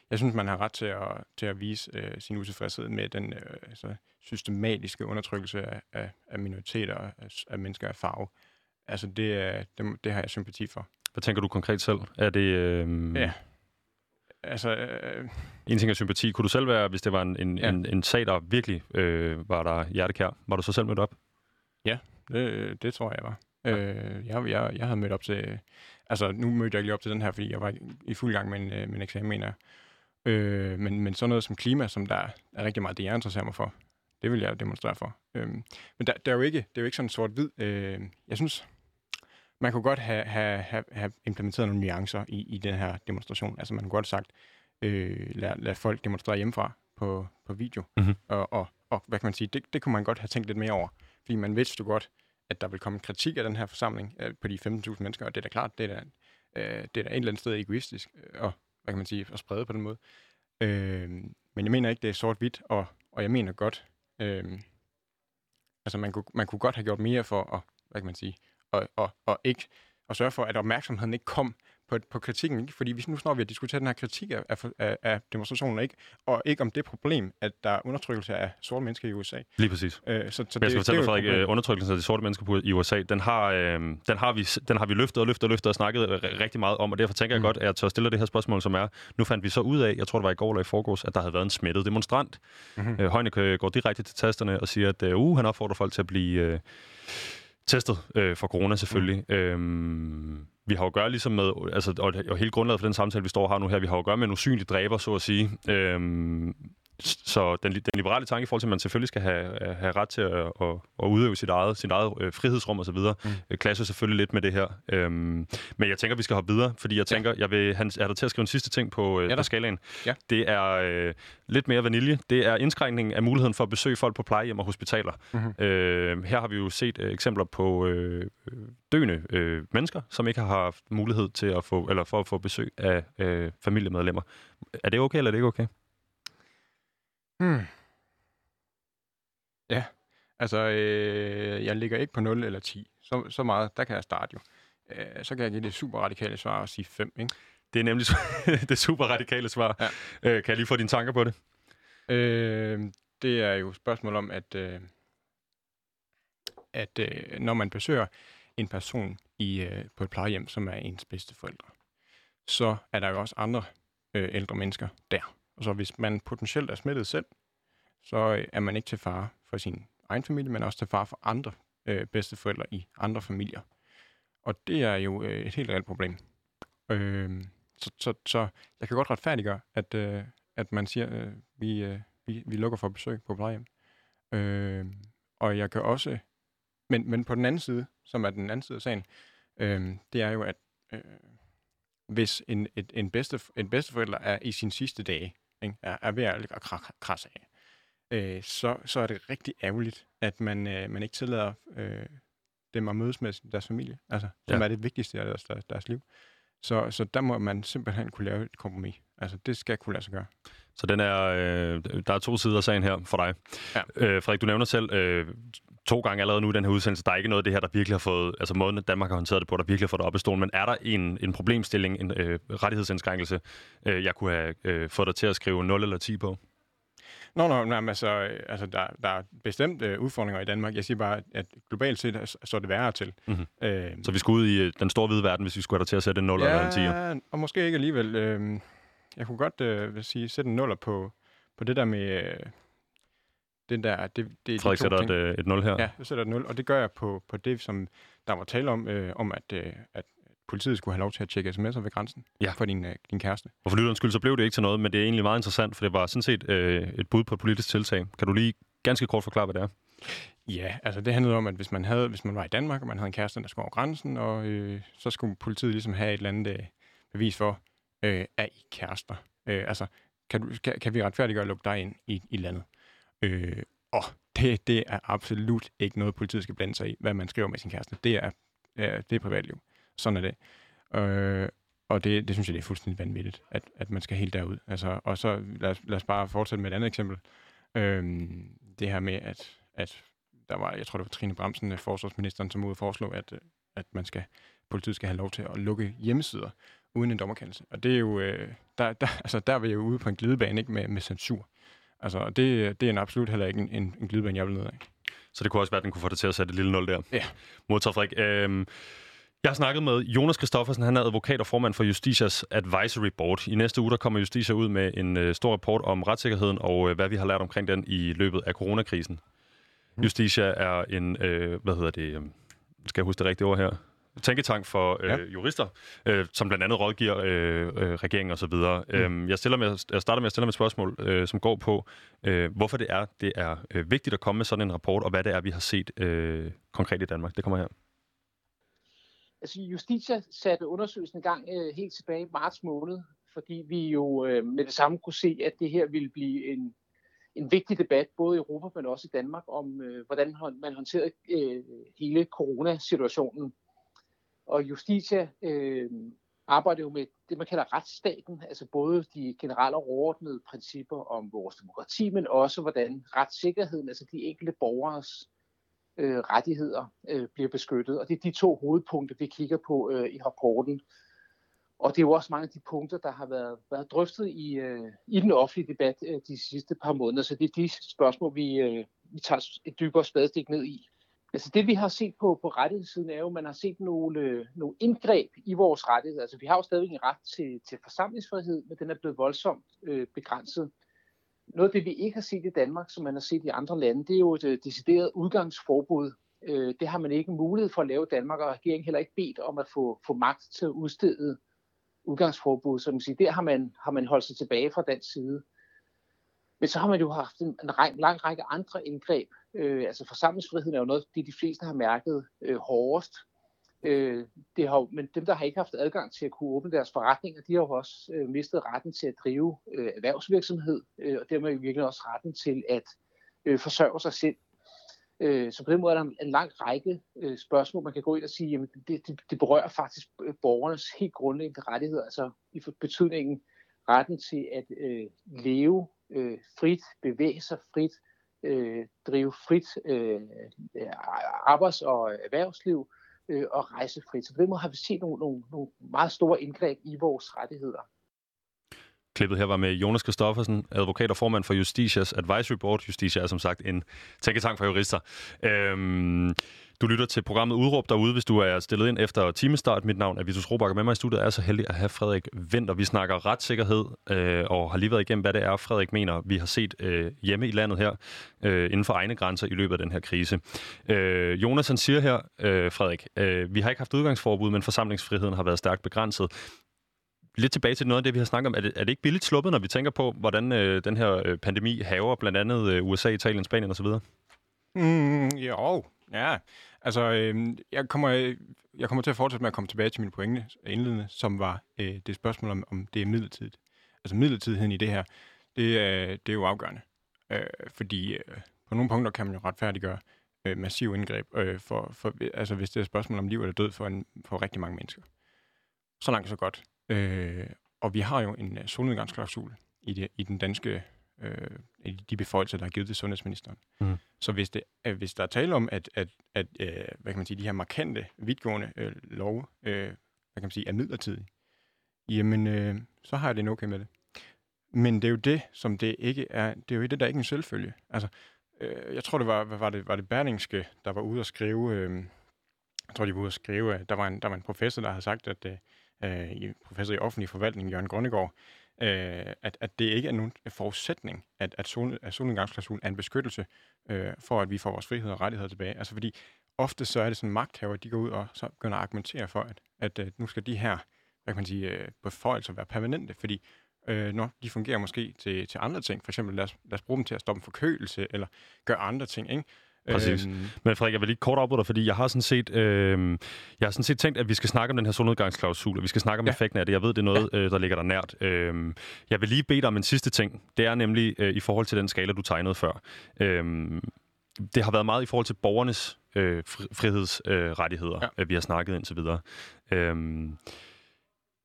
B: Jeg synes, man har ret til at, til at vise øh, sin utilfredshed med den øh, altså, systematiske undertrykkelse af, af, af minoriteter, af, af mennesker af farve. Altså, det, det, det har jeg sympati for.
A: Hvad tænker du konkret selv? Er det... Øh...
B: Ja. Altså, øh...
A: En ting er sympati. Kunne du selv være, hvis det var en, en, ja. en, en sag, der virkelig øh, var der hjertekær, var du så selv mødt op?
B: Ja, det, det tror jeg var. Ja. Øh, jeg, jeg, jeg havde mødt op til... Altså, nu mødte jeg ikke lige op til den her, fordi jeg var i fuld gang med en, øh, min eksamen, øh, men, men sådan noget som klima, som der er rigtig meget det, jeg interesserer mig for, det vil jeg demonstrere for. Øh, men der, der er jo ikke, det er jo ikke sådan sort-hvid. Øh, jeg synes, man kunne godt have, have, have, have implementeret nogle nuancer i, i den her demonstration. Altså man kunne godt sagt, øh, lad, lad folk demonstrere hjemmefra på, på video. Mm-hmm. Og, og, og hvad kan man sige, det, det kunne man godt have tænkt lidt mere over. Fordi man vidste jo godt, at der vil komme kritik af den her forsamling øh, på de 15.000 mennesker, og det er da klart, det er da, øh, det er da et eller andet sted egoistisk, øh, og hvad kan man sige, at sprede på den måde. Øh, men jeg mener ikke, det er sort-hvidt, og, og jeg mener godt, øh, altså man kunne, man kunne godt have gjort mere for at, hvad kan man sige, og, og, og ikke og sørge for, at opmærksomheden ikke kom på, på kritikken. Ikke? Fordi hvis nu snart vi har diskuteret den her kritik af, af, af demonstrationen, ikke? og ikke om det problem, at der er undertrykkelse af sorte mennesker i USA.
A: Lige præcis. Øh, så, så det, jeg skal fortælle dig, Frederik, øh, undertrykkelsen af de sorte mennesker i USA, den har, øh, den, har vi, den har vi løftet og løftet og løftet og snakket rigtig meget om, og derfor tænker jeg mm. godt, at jeg tør stille det her spørgsmål, som er, nu fandt vi så ud af, jeg tror det var i går eller i forgårs, at der havde været en smittet demonstrant. Mm-hmm. Øh, Højne går direkte til tasterne og siger, at uh, han opfordrer folk til at blive... Øh, testet øh, for corona selvfølgelig. Mm. Øhm, vi har jo at gøre ligesom med, altså, og, og hele grundlaget for den samtale, vi står har nu her, vi har jo at gøre med en usynlig dræber, så at sige. Øhm, så den, den liberale tanke i forhold til, at man selvfølgelig skal have, have ret til at, at, at udøve sit eget, sit eget øh, frihedsrum osv., mm. Øh, klasser selvfølgelig lidt med det her. Øhm, men jeg tænker, vi skal hoppe videre, fordi jeg tænker, ja. jeg vil, han, er der til at skrive en sidste ting på, øh, ja, på skalaen. Ja. Det er øh, lidt mere vanilje. Det er indskrænkningen af muligheden for at besøge folk på plejehjem og hospitaler. Mm-hmm. Øh, her har vi jo set øh, eksempler på øh, døende øh, mennesker, som ikke har haft mulighed til at få, eller for at få besøg af øh, familiemedlemmer. Er det okay, eller er det ikke okay?
B: Hmm. Ja, altså øh, jeg ligger ikke på 0 eller 10. Så, så meget, der kan jeg starte jo. Øh, så kan jeg give det super radikale svar og sige 5, ikke?
A: Det er nemlig det super radikale svar. Ja. Øh, kan jeg lige få dine tanker på det?
B: Øh, det er jo et spørgsmål om, at, øh, at øh, når man besøger en person i, øh, på et plejehjem, som er ens bedste forældre, så er der jo også andre øh, ældre mennesker der. Og så hvis man potentielt er smittet selv, så øh, er man ikke til fare for sin egen familie, men også til fare for andre øh, bedsteforældre i andre familier. Og det er jo øh, et helt reelt problem. Øh, så, så, så jeg kan godt retfærdiggøre, at, øh, at man siger, øh, vi, øh, vi, vi lukker for besøg på plejehjem. Øh, og jeg kan også... Men, men på den anden side, som er den anden side af sagen, øh, det er jo, at øh, hvis en, et, en, bedste, en bedsteforælder er i sin sidste dage, ikke, er, er ved at krasse af, øh, så, så er det rigtig ærgerligt, at man, øh, man ikke tillader øh, dem at mødes med deres familie, altså, som ja. er det vigtigste af deres, deres, deres liv. Så, så der må man simpelthen kunne lave et kompromis. Altså, det skal kunne lade sig gøre.
A: Så den er, øh, der er to sider af sagen her for dig. Ja. Øh, Frederik, du nævner selv øh, to gange allerede nu i den her udsendelse, der er ikke noget af det her, der virkelig har fået, altså måden Danmark har håndteret det på, der virkelig har fået det op i stolen, men er der en, en problemstilling, en øh, rettighedsindskrænkelse, øh, jeg kunne have øh, fået dig til at skrive 0 eller 10 på?
B: Nå, nå, nej, altså, altså der, der er bestemt øh, udfordringer i Danmark. Jeg siger bare, at globalt set så er det værre til. Mm-hmm.
A: Øh, så vi skal ud i øh, den store hvide verden, hvis vi skulle have dig til at sætte en 0 ja, eller en 10?
B: Ja, og måske ikke alligevel. Øh, jeg kunne godt øh, sige, sætte en 0 på, på det der med... Øh, den der, det,
A: det, Frederik de sætter et, øh, et 0 her.
B: Ja, jeg sætter et 0, og det gør jeg på, på det, som der var tale om, øh, om at, øh, at politiet skulle have lov til at tjekke sms'er ved grænsen ja. for din, øh, din kæreste.
A: Og for lytterens skyld, så blev det ikke til noget, men det er egentlig meget interessant, for det var sådan set øh, et bud på et politisk tiltag. Kan du lige ganske kort forklare, hvad det er?
B: Ja, altså det handlede om, at hvis man, havde, hvis man var i Danmark, og man havde en kæreste, der skulle over grænsen, og øh, så skulle politiet ligesom have et eller andet øh, bevis for, øh, at I kærester. Øh, altså, kan, du, kan, kan vi retfærdiggøre at lukke dig ind i, i landet? Øh, og det, det er absolut ikke noget, politiet skal blande sig i, hvad man skriver med sin kæreste. Det er, øh, det er privatliv. Sådan er det. Øh, og det, det synes jeg, det er fuldstændig vanvittigt, at, at man skal helt derud. Altså, og så lad os, lad os bare fortsætte med et andet eksempel. Øh, det her med, at, at der var, jeg tror det var Trine Bremsen, øh, forsvarsministeren, som ude foreslå, at, at man skal, politiet skal have lov til at lukke hjemmesider. uden en dommerkendelse. Og det er jo, øh, der, der, altså, der er vi jo ude på en glidebane ikke, med, med censur. Altså, det, det er en absolut heller ikke en, en, en glidebane, jeg vil ned af.
A: Så det kunne også være, at den kunne få det til at sætte et lille nul der.
B: Ja.
A: Modtaget, Frederik. Øhm, jeg har snakket med Jonas Kristoffersen, han er advokat og formand for Justitias Advisory Board. I næste uge der kommer Justitia ud med en øh, stor rapport om retssikkerheden og øh, hvad vi har lært omkring den i løbet af coronakrisen. Mm. Justitia er en, øh, hvad hedder det, øh, skal jeg huske det rigtige ord her? Tænketank for øh, ja. jurister, øh, som blandt andet rådgiver øh, øh, regeringen osv. Mm. Øhm, jeg, stiller med, jeg starter med at stille med et spørgsmål, øh, som går på, øh, hvorfor det er, det er øh, vigtigt at komme med sådan en rapport, og hvad det er, vi har set øh, konkret i Danmark. Det kommer her.
C: Altså, Justitia satte undersøgelsen i gang øh, helt tilbage i marts måned, fordi vi jo øh, med det samme kunne se, at det her ville blive en, en vigtig debat, både i Europa, men også i Danmark, om øh, hvordan man håndterede øh, hele coronasituationen. Og Justitia øh, arbejder jo med det, man kalder retsstaten, altså både de generelle overordnede principper om vores demokrati, men også hvordan retssikkerheden, altså de enkelte borgers øh, rettigheder øh, bliver beskyttet. Og det er de to hovedpunkter, vi kigger på øh, i rapporten. Og det er jo også mange af de punkter, der har været, været drøftet i, øh, i den offentlige debat øh, de sidste par måneder. Så det er de spørgsmål, vi, øh, vi tager et dybere spadestik ned i. Altså det, vi har set på, på rettighedssiden, er jo, at man har set nogle, øh, nogle indgreb i vores rettigheder. Altså vi har jo stadig en ret til, til forsamlingsfrihed, men den er blevet voldsomt øh, begrænset. Noget af det, vi ikke har set i Danmark, som man har set i andre lande, det er jo et øh, decideret udgangsforbud. Øh, det har man ikke mulighed for at lave i Danmark, og regeringen heller ikke bedt om at få, få magt til at udstede udgangsforbud. Så man siger, der har man, har man holdt sig tilbage fra den side. Men så har man jo haft en, en ræk, lang række andre indgreb. Øh, altså forsamlingsfriheden er jo noget, det de fleste har mærket øh, hårdest. Øh, det har, men dem, der har ikke haft adgang til at kunne åbne deres forretninger, de har jo også øh, mistet retten til at drive øh, erhvervsvirksomhed, øh, og dermed virkelig også retten til at øh, forsørge sig selv. Øh, så på den måde er der en, en lang række øh, spørgsmål, man kan gå ind og sige, jamen det, det, det berører faktisk øh, borgernes helt grundlæggende rettigheder, altså i betydningen retten til at øh, leve øh, frit, bevæge sig frit, øh, drive frit øh, arbejds- og erhvervsliv, øh, og rejse frit. Så på den måde har vi set nogle, nogle, nogle meget store indgreb i vores rettigheder.
A: Klippet her var med Jonas Kristoffersen, advokat og formand for Justitias Advisory Board. Justitia er som sagt en tænketank for jurister. Øhm, du lytter til programmet Udråb derude, hvis du er stillet ind efter timestart. Mit navn er Vitus Robak, og med mig i studiet er så heldig at have Frederik Vinter. Vi snakker retssikkerhed, øh, og har lige været igennem, hvad det er, Frederik mener, vi har set øh, hjemme i landet her, øh, inden for egne grænser i løbet af den her krise. Øh, Jonas han siger her, øh, Frederik, øh, vi har ikke haft udgangsforbud, men forsamlingsfriheden har været stærkt begrænset lidt tilbage til noget af det, vi har snakket om. Er det, er det ikke billigt sluppet, når vi tænker på, hvordan øh, den her øh, pandemi haver blandt andet øh, USA, Italien, Spanien osv.?
B: Mm, jo, ja. Altså, øh, jeg, kommer, øh, jeg kommer til at fortsætte med at komme tilbage til min pointe indledende, som var øh, det spørgsmål om, om det er midlertidigt. Altså midlertidigheden i det her, det er, det er jo afgørende. Øh, fordi øh, på nogle punkter kan man jo retfærdiggøre øh, massiv indgreb, øh, for, for, altså hvis det er et spørgsmål om liv eller død for, en, for rigtig mange mennesker. Så langt så godt. Øh, og vi har jo en øh, solnedgangsklausul i, det, i den danske øh, de beføjelser, der er givet til sundhedsministeren. Mm. Så hvis, det, øh, hvis der er tale om, at, at, at øh, hvad kan man sige, de her markante, vidtgående øh, love øh, hvad kan man sige, er midlertidige, jamen øh, så har jeg det okay med det. Men det er jo det, som det ikke er, det er jo det, der er ikke en selvfølge. Altså, øh, jeg tror, det var, hvad var det, var det Berlingske, der var ude at skrive, øh, jeg tror, de var ude at skrive, at der var en, der var en professor, der havde sagt, at øh, øh, professor i offentlig forvaltning, Jørgen Grønnegård, øh, at, at det ikke er nogen forudsætning, at, at, sol, at solnedgangsklausulen er en beskyttelse øh, for, at vi får vores frihed og rettigheder tilbage. Altså fordi ofte så er det sådan magthaver, de går ud og så begynder at argumentere for, at, at, at nu skal de her hvad kan man sige, øh, beføjelser være permanente, fordi øh, når de fungerer måske til, til andre ting, for eksempel lad os, lad os bruge dem til at stoppe forkølelse, eller gøre andre ting, ikke?
A: Præcis. Øhm. Men Frederik, jeg vil lige kort afbryde dig, fordi jeg har sådan set, øh, jeg har sådan set tænkt, at vi skal snakke om den her solnedgangsklausul, og vi skal snakke om ja. effekten af det. Jeg ved, det er noget, ja. øh, der ligger der nært. Øh, jeg vil lige bede dig om en sidste ting. Det er nemlig øh, i forhold til den skala, du tegnede før. Øh, det har været meget i forhold til borgernes øh, frihedsrettigheder, øh, ja. vi har snakket indtil videre. Øh,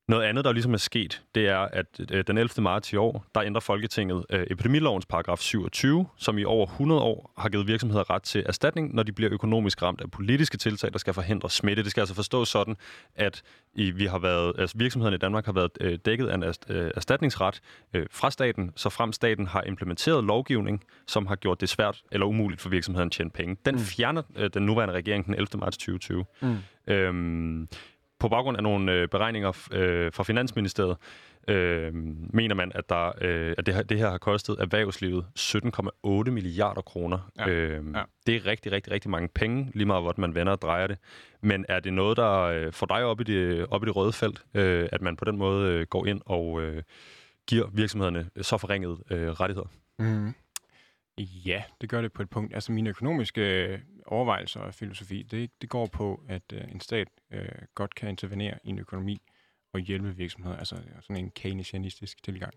A: Noget andet, der ligesom er sket, det er, at øh, den 11. marts i år, der ændrer Folketinget øh, epidemilovens paragraf 27, som i over 100 år har givet virksomheder ret til erstatning, når de bliver økonomisk ramt af politiske tiltag, der skal forhindre smitte. Det skal altså forstås sådan, at i, vi har været, altså virksomhederne i Danmark har været øh, dækket af en erstatningsret øh, fra staten, så frem staten har implementeret lovgivning, som har gjort det svært eller umuligt for virksomheden at tjene penge. Den mm. fjerner øh, den nuværende regering den 11. marts 2020. Mm. Øhm, på baggrund af nogle øh, beregninger øh, fra Finansministeriet, øh, mener man, at, der, øh, at det, her, det her har kostet erhvervslivet 17,8 milliarder kroner. Ja. Øh, ja. Det er rigtig, rigtig, rigtig mange penge, lige meget hvordan man vender og drejer det. Men er det noget, der øh, får dig op i det, op i det røde felt, øh, at man på den måde øh, går ind og øh, giver virksomhederne så forringede øh, rettigheder? Mm.
B: Ja, det gør det på et punkt. Altså mine økonomiske overvejelser og filosofi, det, det går på, at øh, en stat øh, godt kan intervenere i en økonomi og hjælpe virksomheder. Altså sådan en keynesianistisk tilgang.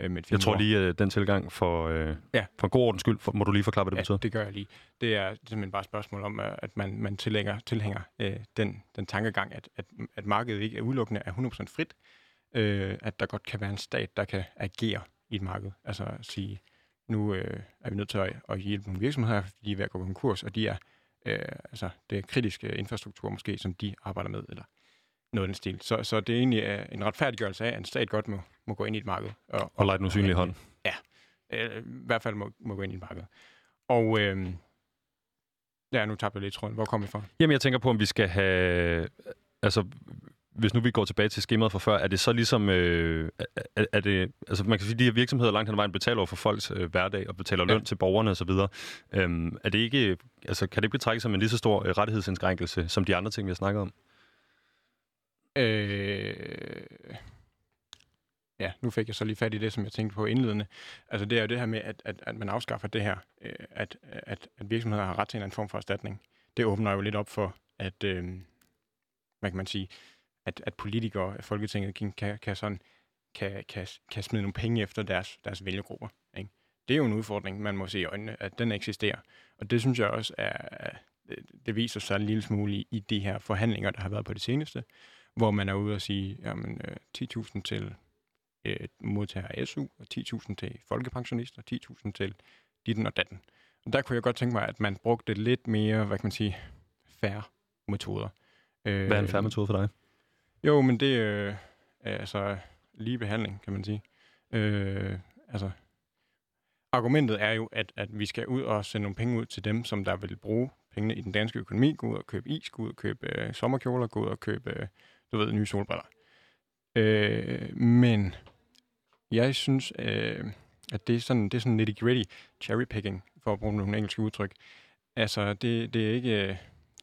A: Øh, med jeg tror lige, at øh, den tilgang for, øh, ja. for god ordens skyld, for, må du lige forklare, hvad det
B: ja,
A: betyder?
B: det gør jeg lige. Det er simpelthen bare et spørgsmål om, at man, man tilhænger, tilhænger øh, den, den tankegang, at, at, at markedet ikke er udelukkende er 100% frit, øh, at der godt kan være en stat, der kan agere i et marked. Altså at sige, nu øh, er vi nødt til at, at hjælpe nogle virksomheder, fordi de er ved at gå konkurs, og de er, øh, altså, det er kritiske infrastruktur måske, som de arbejder med, eller noget af den stil. Så, så det er egentlig øh, en retfærdiggørelse af, at en stat godt må, må gå ind i et marked.
A: Og, og lege den usynlige hånd.
B: Ja, øh, i hvert fald må, må gå ind i et marked. Og øh, ja, nu tabte jeg lidt tråden. Hvor kommer vi fra?
A: Jamen, jeg tænker på, om vi skal have... Altså, hvis nu vi går tilbage til skemaet fra før, er det så ligesom, øh, er, er det, altså man kan sige, at de her virksomheder langt hen ad vejen betaler over for folks øh, hverdag og betaler løn ja. til borgerne osv. Øhm, er det ikke, altså kan det ikke betragtes som en lige så stor øh, rettighedsindskrænkelse, som de andre ting, vi har snakket om? Øh,
B: ja, nu fik jeg så lige fat i det, som jeg tænkte på indledende. Altså det er jo det her med, at, at, at man afskaffer det her, øh, at, at, at virksomheder har ret til en anden form for erstatning. Det åbner jo lidt op for, at, øh, hvad kan man sige, at, at politikere af Folketinget kan, kan, kan, sådan, kan, kan, kan smide nogle penge efter deres, deres vælgergrupper. Ikke? Det er jo en udfordring, man må se i øjnene, at den eksisterer. Og det synes jeg også er, det viser sig en lille smule i, i de her forhandlinger, der har været på det seneste, hvor man er ude og sige, jamen 10.000 øh, til øh, modtager af SU, og 10.000 til folkepensionister, 10.000 til ditten og datten. Og der kunne jeg godt tænke mig, at man brugte lidt mere, hvad kan man sige, færre metoder.
A: Hvad er en færre metode for dig?
B: Jo, men det øh, er altså lige behandling, kan man sige. Øh, altså, argumentet er jo, at, at vi skal ud og sende nogle penge ud til dem, som der vil bruge pengene i den danske økonomi, gå ud og købe is, gå ud og købe øh, sommerkjoler, gå ud og købe, øh, du ved, nye solbriller. Øh, men jeg synes, øh, at det er sådan, det er sådan nitty-gritty cherry-picking, for at bruge nogle engelske udtryk. Altså, det, det er ikke... Øh,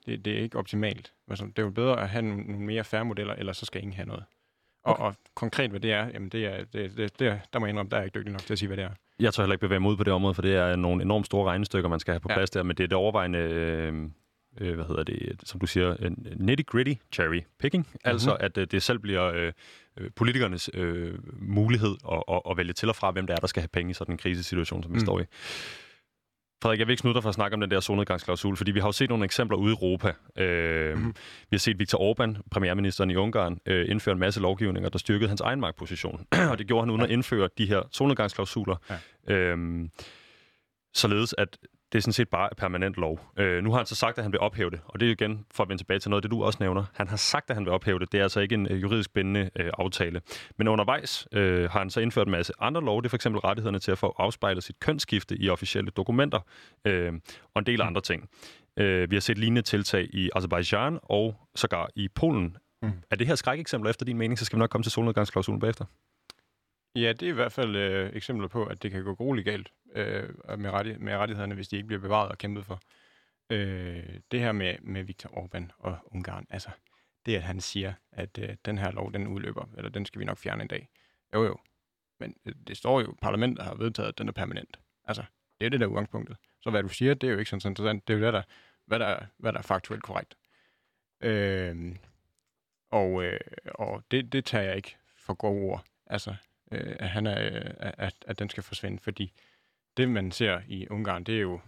B: det, det er ikke optimalt. Altså, det er jo bedre at have nogle, nogle mere færre modeller, eller så skal ingen have noget. Og, okay. og konkret, hvad det er, jamen det er, det, det, det, der må jeg indrømme, der er jeg ikke dygtig nok til at sige, hvad det er.
A: Jeg tror heller ikke bevæge mig ud på det område, for det er nogle enormt store regnestykker, man skal have på ja. plads der, men det er det overvejende, øh, øh, hvad hedder det, som du siger, nitty-gritty cherry picking, mm-hmm. altså at øh, det selv bliver øh, øh, politikernes øh, mulighed at, at, at vælge til og fra, hvem det er, der skal have penge i sådan en krisesituation, som vi mm. står i. Frederik, jeg vil ikke snutte dig for at snakke om den der solnedgangsklausul, fordi vi har jo set nogle eksempler ude i Europa. Øh, mm-hmm. Vi har set Viktor Orbán, premierministeren i Ungarn, øh, indføre en masse lovgivninger, der styrkede hans egen magtposition. og det gjorde han uden ja. at indføre de her solnedgangsklausuler. Ja. Øh, således at det er sådan set bare permanent lov. Øh, nu har han så sagt, at han vil ophæve det, og det er igen for at vende tilbage til noget, det du også nævner. Han har sagt, at han vil ophæve det. Det er altså ikke en øh, juridisk bindende øh, aftale. Men undervejs øh, har han så indført en masse andre lov. Det er for eksempel rettighederne til at få afspejlet sit kønsskifte i officielle dokumenter øh, og en del mm. andre ting. Øh, vi har set lignende tiltag i Azerbaijan og sågar i Polen. Mm. Er det her skrækeksempler efter din mening, så skal vi nok komme til solnedgangsklausulen bagefter?
B: Ja, det er i hvert fald øh, eksempler på, at det kan gå grueligt galt øh, med, ret, med rettighederne, hvis de ikke bliver bevaret og kæmpet for. Øh, det her med, med Viktor Orbán og Ungarn, altså det, at han siger, at øh, den her lov, den udløber, eller den skal vi nok fjerne en dag. Jo, jo. Men øh, det står jo, parlamentet har vedtaget, at den er permanent. Altså, det er det der udgangspunktet. Så hvad du siger, det er jo ikke sådan interessant. Det er jo det, der, hvad, der, hvad der er faktuelt korrekt. Øh, og øh, og det, det tager jeg ikke for gode ord. Altså, øh, at, han er, øh, at, at den skal forsvinde, fordi det, man ser i Ungarn, det er jo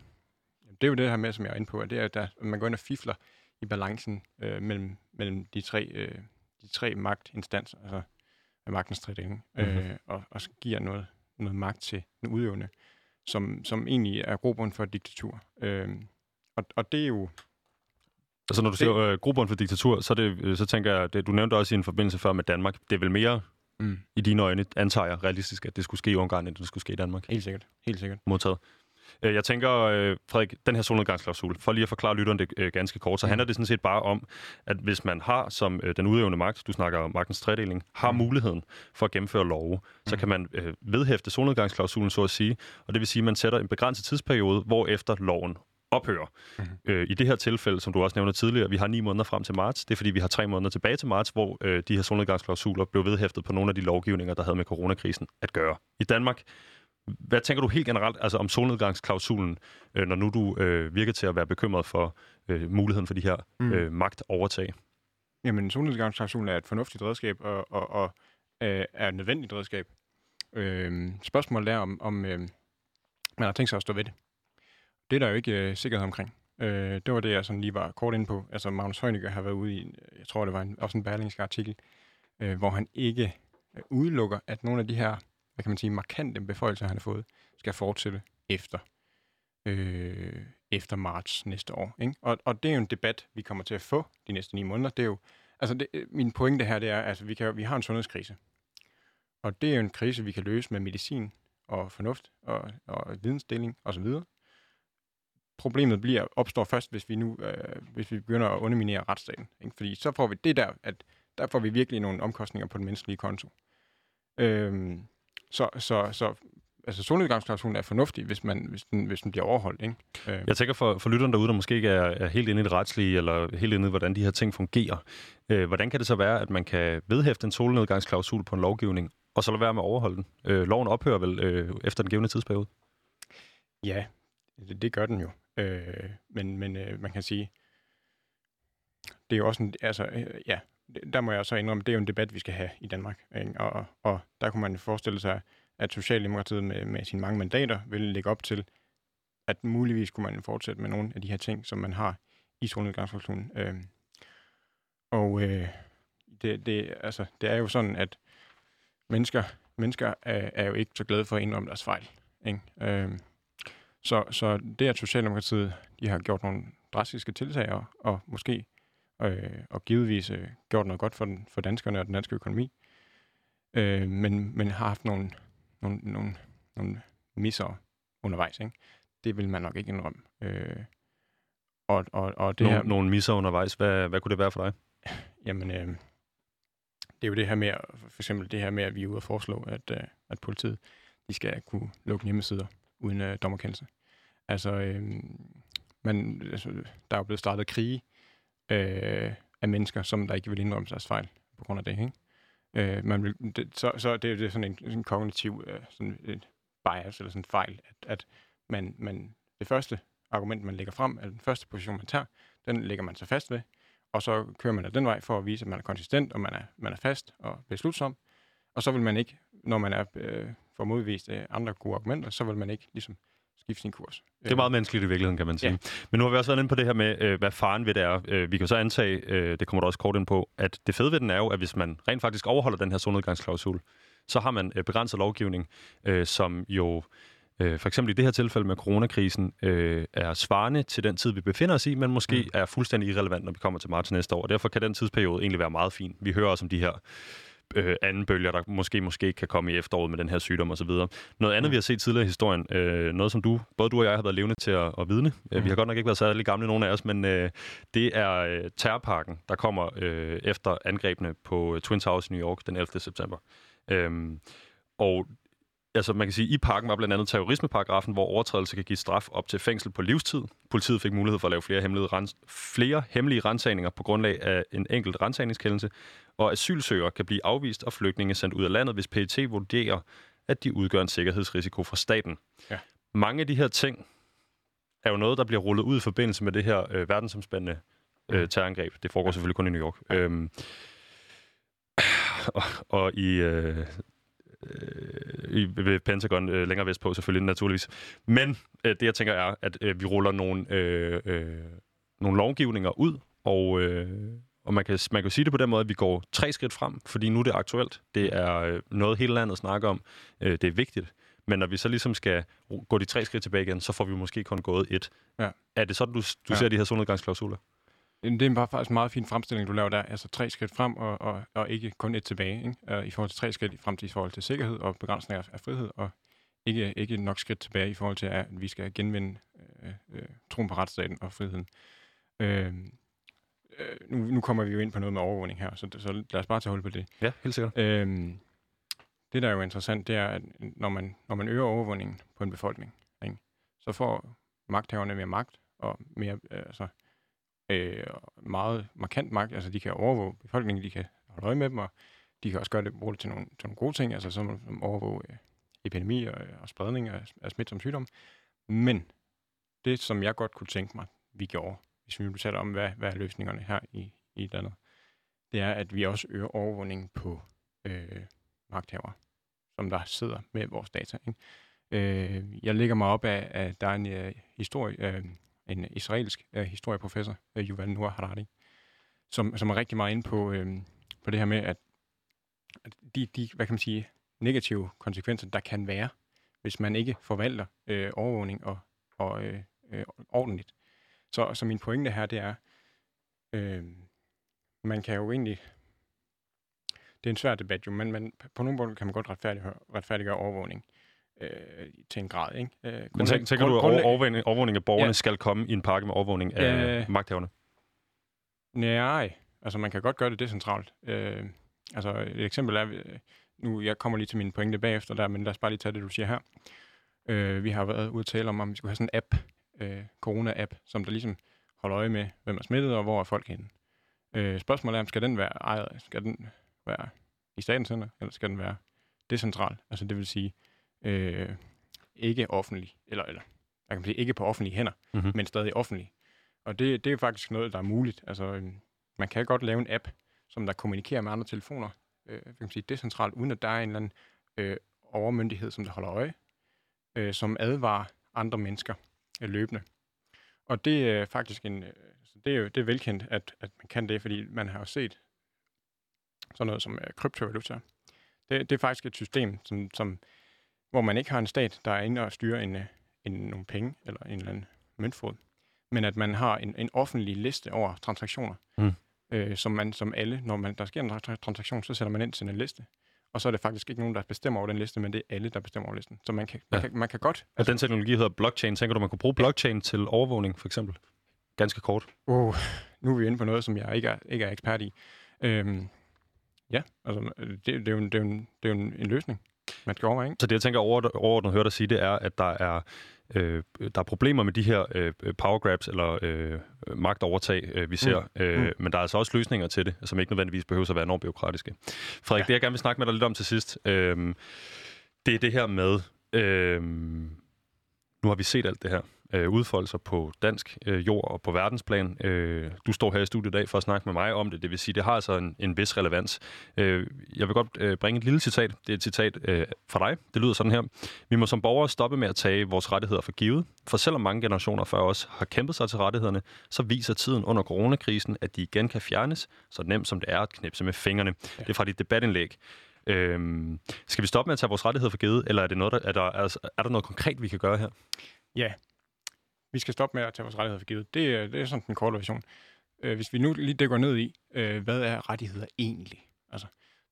B: det, er jo det her med, som jeg er inde på, at det er, at der, man går ind og fifler i balancen øh, mellem, mellem de, tre, øh, de tre magtinstanser, altså magtens tredeling, mm-hmm. øh, og, og giver noget, noget magt til den udøvende, som, som egentlig er grobund for et diktatur. Øh, og, og det er jo...
A: Altså når du det, siger øh, grobund for diktatur, så, det, øh, så tænker jeg, det, du nævnte også i en forbindelse før med Danmark, det er vel mere mm. i dine øjne, antager jeg realistisk, at det skulle ske i Ungarn, end det skulle ske i Danmark?
B: Helt sikkert. Helt sikkert.
A: Modtaget. Øh, jeg tænker, øh, Frederik, den her solnedgangsklausul, for lige at forklare lytteren det øh, ganske kort, så mm. handler det sådan set bare om, at hvis man har som den udøvende magt, du snakker om magtens tredeling, har mm. muligheden for at gennemføre love, mm. så kan man vedhæfte solnedgangsklausulen, så at sige, og det vil sige, at man sætter en begrænset tidsperiode, hvor efter loven ophører. Mm-hmm. Øh, I det her tilfælde, som du også nævnte tidligere, vi har ni måneder frem til marts. Det er fordi, vi har tre måneder tilbage til marts, hvor øh, de her solnedgangsklausuler blev vedhæftet på nogle af de lovgivninger, der havde med coronakrisen at gøre. I Danmark hvad tænker du helt generelt altså om solnedgangsklausulen, øh, når nu du øh, virker til at være bekymret for øh, muligheden for de her mm. øh, magtovertag?
B: Jamen, solnedgangsklausulen er et fornuftigt redskab og, og, og øh, er et nødvendigt redskab. Øh, spørgsmålet er, om, om øh, man har tænkt sig at stå ved det. Det er der jo ikke øh, sikkerhed omkring. Øh, det var det, jeg sådan lige var kort inde på. Altså, Magnus Heunicke har været ude i, øh, jeg tror, det var en, også en berlingske artikel, øh, hvor han ikke øh, udelukker, at nogle af de her hvad kan man sige, markante beføjelser, han har fået, skal fortsætte efter, øh, efter marts næste år. Ikke? Og, og det er jo en debat, vi kommer til at få de næste ni måneder. Det er jo, altså det, øh, min pointe her, det er, at altså, vi, kan, vi har en sundhedskrise. Og det er jo en krise, vi kan løse med medicin og fornuft og, og vidensdeling osv. Problemet bliver opstår først, hvis vi nu øh, hvis vi begynder at underminere retsstaten. Ikke? Fordi så får vi det der, at der får vi virkelig nogle omkostninger på den menneskelige konto. Øhm, så, så, så altså solnedgangsklausulen er fornuftig, hvis, man, hvis, den, hvis den bliver overholdt. Ikke?
A: Øh. Jeg tænker for, for lytteren derude, der måske ikke er, er helt inde i det retslige, eller helt inde i, hvordan de her ting fungerer. Øh, hvordan kan det så være, at man kan vedhæfte en solnedgangsklausul på en lovgivning, og så lade være med at overholde den? Øh, loven ophører vel øh, efter den givende tidsperiode?
B: Ja, det, det gør den jo. Øh, men men øh, man kan sige, det er jo også en, altså, øh, ja, der må jeg så indrømme, det er jo en debat, vi skal have i Danmark. Ikke? Og, og der kunne man forestille sig, at Socialdemokratiet med, med sine mange mandater ville lægge op til, at muligvis kunne man fortsætte med nogle af de her ting, som man har i solnedgangsklausulen. Øh, og øh, det, det, altså, det er jo sådan, at mennesker, mennesker er, er jo ikke så glade for at indrømme deres fejl. Ikke? Øh, så, så det, at Socialdemokratiet de har gjort nogle drastiske tiltag, og, og måske øh, og givetvis øh, gjort noget godt for, den, for danskerne og den danske økonomi, øh, men, men har haft nogle, nogle, nogle, nogle misser undervejs. Ikke? Det vil man nok ikke indrømme. Øh,
A: og, og, og det Nogle, her, nogle misser undervejs, hvad, hvad kunne det være for dig?
B: Jamen, øh, det er jo det her med, for eksempel det her med, at vi er ude og foreslå, at, øh, at politiet de skal kunne lukke hjemmesider uden øh, dommerkendelse. Altså, øh, man, altså, der er jo blevet startet krige øh, af mennesker, som der ikke vil indrømme deres fejl på grund af det. Ikke? Øh, man vil, det, så, så det er det sådan en, en kognitiv øh, sådan et bias eller sådan en fejl, at, at man, man, det første argument, man lægger frem, eller den første position, man tager, den lægger man sig fast ved, og så kører man af den vej for at vise, at man er konsistent, og man er, man er fast og beslutsom. Og så vil man ikke, når man er øh, for modvist andre gode argumenter, så vil man ikke ligesom skifte sin kurs.
A: Det er meget menneskeligt i virkeligheden, kan man sige. Ja. Men nu har vi også været inde på det her med, øh, hvad faren ved det er. Øh, vi kan så antage, øh, det kommer der også kort ind på, at det fede ved den er jo, at hvis man rent faktisk overholder den her solnedgangsklausul, så har man begrænset lovgivning, som jo for eksempel i det her tilfælde med coronakrisen, er svarende til den tid, vi befinder os i, men måske mm. er fuldstændig irrelevant, når vi kommer til marts næste år. Derfor kan den tidsperiode egentlig være meget fin. Vi hører også om de her øh, anden bølger, der måske måske kan komme i efteråret med den her sygdom osv. Noget andet, mm. vi har set tidligere i historien, øh, noget som du, både du og jeg har været levende til at, at vidne. Mm. Vi har godt nok ikke været særlig gamle, nogen af os, men øh, det er øh, terrorparken, der kommer øh, efter angrebene på Twin Towers i New York den 11. september. Øhm, og altså man kan sige, i parken var blandt andet terrorismeparagrafen, hvor overtrædelse kan give straf op til fængsel på livstid. Politiet fik mulighed for at lave flere hemmelige, rens- flere hemmelige rensagninger på grundlag af en enkelt rensagningskendelse, og asylsøgere kan blive afvist og flygtninge sendt ud af landet, hvis PET vurderer, at de udgør en sikkerhedsrisiko for staten. Ja. Mange af de her ting er jo noget, der bliver rullet ud i forbindelse med det her øh, verdensomspændende øh, mm. terrorangreb. Det foregår selvfølgelig kun i New York. Ja. Øhm, og, og i øh, i, ved Pentagon øh, længere vestpå selvfølgelig naturligvis. Men øh, det jeg tænker er, at øh, vi ruller nogle, øh, øh, nogle lovgivninger ud, og, øh, og man kan, man kan sige det på den måde, at vi går tre skridt frem, fordi nu er det aktuelt. Det er øh, noget, hele landet snakker om. Øh, det er vigtigt. Men når vi så ligesom skal gå de tre skridt tilbage igen, så får vi måske kun gået et.
B: Ja.
A: Er det sådan, du, du
B: Ja.
A: ser de her solnedgangsklausuler?
B: Det er bare faktisk en meget fin fremstilling, du laver der. Altså tre skridt frem, og, og, og ikke kun et tilbage. Ikke? Uh, I forhold til tre skridt frem til i forhold til sikkerhed og begrænsning af, frihed, og ikke, ikke nok skridt tilbage i forhold til, at vi skal genvinde øh, øh, troen på retsstaten og friheden. Øh, øh, nu, nu kommer vi jo ind på noget med overvågning her, så, så lad os bare tage hul på det.
A: Ja, helt sikkert.
B: Øhm, det, der er jo interessant, det er, at når man, når man øger overvågningen på en befolkning, ikke, så får magthaverne mere magt og mere, øh, altså, øh, meget markant magt. Altså, de kan overvåge befolkningen, de kan holde øje med dem, og de kan også gøre det, bruge det til nogle, til nogle gode ting, altså som, som overvåge øh, epidemier og, og spredning af, af smitsom sygdom. Men det, som jeg godt kunne tænke mig, vi gjorde, hvis vi nu taler om, hvad, hvad er løsningerne her i, i landet, det er, at vi også øger overvågningen på øh, magthavere, som der sidder med vores data. Ikke? Øh, jeg lægger mig op af, at der er en, øh, historie, øh, en israelsk øh, historieprofessor, øh, Yuval Noah Harari, som, som er rigtig meget inde på, øh, på det her med, at, at de, de, hvad kan man sige, negative konsekvenser, der kan være, hvis man ikke forvalter øh, overvågning og, og øh, øh, ordentligt. Så, så min pointe her, det er, øh, man kan jo egentlig det er en svær debat jo, men, man, på nogle måder kan man godt retfærdiggøre, retfærdiggøre overvågning øh, til en grad. Ikke? Øh,
A: Men
B: grundlæg-
A: tænker, tænker du, at over- overvågning, overvågning af borgerne
B: Ja.
A: skal komme i en pakke med overvågning af
B: Ja.
A: magthaverne?
B: Nej, altså man kan godt gøre det decentralt. Øh, altså et eksempel er, øh, nu jeg kommer lige til mine pointe bagefter der, men lad os bare lige tage det, du siger her. Øh, vi har været ude at tale om, om vi skulle have sådan en app, øh, corona-app, som der ligesom holder øje med, hvem er smittet og hvor er folk henne. Øh, spørgsmålet er, om skal den være ejet, skal den være i statens hænder, eller skal den være decentral? Altså det vil sige, øh, ikke offentlig, eller, eller jeg kan sige, ikke på offentlige hænder,
A: Mhm.
B: men stadig offentlig. Og det, det er faktisk noget, der er muligt. Altså, øhm, man kan godt lave en app, som der kommunikerer med andre telefoner, øh, kan man sige, decentralt, uden at der er en eller anden øh, overmyndighed, som der holder øje, øh, som advarer andre mennesker øh, løbende. Og det er faktisk en, øh, så det er jo det er velkendt, at, at man kan det, fordi man har jo set sådan noget som øh, kryptovaluta. Det, det er faktisk et system, som, som, hvor man ikke har en stat, der er inde og styrer en, øh, en, nogle penge eller en eller anden møntfod, men at man har en, en offentlig liste over transaktioner,
A: Mm.
B: øh, som man som alle, når man, der sker en tra- transaktion, så sætter man ind til en liste. Og så er det faktisk ikke nogen, der bestemmer over den liste, men det er alle, der bestemmer over listen. Så man kan, man
A: Ja.
B: kan, man kan godt...
A: Og den teknologi hedder blockchain. Tænker du, man kunne bruge blockchain til overvågning, for eksempel? Ganske kort.
B: Oh, nu er vi inde på noget, som jeg ikke er, ikke er ekspert i. Øhm, ja, altså, det, det, er jo en, det, er jo en, det er jo en, en løsning, man skal overveje, ikke?
A: Så det, jeg tænker over, overordnet høre dig sige, det er, at der er, øh, der er problemer med de her øh, power grabs eller øh, magtovertag, øh, vi ser. Mm. Øh,
B: Mm.
A: Men der er altså også løsninger til det, som ikke nødvendigvis behøver at være enormt byråkratiske. Frederik. Ja. det jeg gerne vil snakke med dig lidt om til sidst, øh, det er det her med... Øh, nu har vi set alt det her øh, udfolde sig på dansk øh, jord og på verdensplan. Øh, du står her i studiet i dag for at snakke med mig om det. Det vil sige, det har altså en, en vis relevans. Øh, jeg vil godt øh, bringe et lille citat. Det er et citat øh, fra dig. Det lyder sådan her. Vi må som borgere stoppe med at tage vores rettigheder for givet. For selvom mange generationer før os har kæmpet sig til rettighederne, så viser tiden under coronakrisen, at de igen kan fjernes, så nemt som det er at knipse med fingrene. Ja. Det er fra dit debatindlæg. Øhm, skal vi stoppe med at tage vores rettigheder for givet, eller er, det noget, der, er, der, er, er der noget konkret, vi kan gøre her?
B: Ja, vi skal stoppe med at tage vores rettigheder for givet. Det, det er sådan den korte version. Øh, hvis vi nu lige dykker ned i, øh, hvad er rettigheder egentlig? Altså,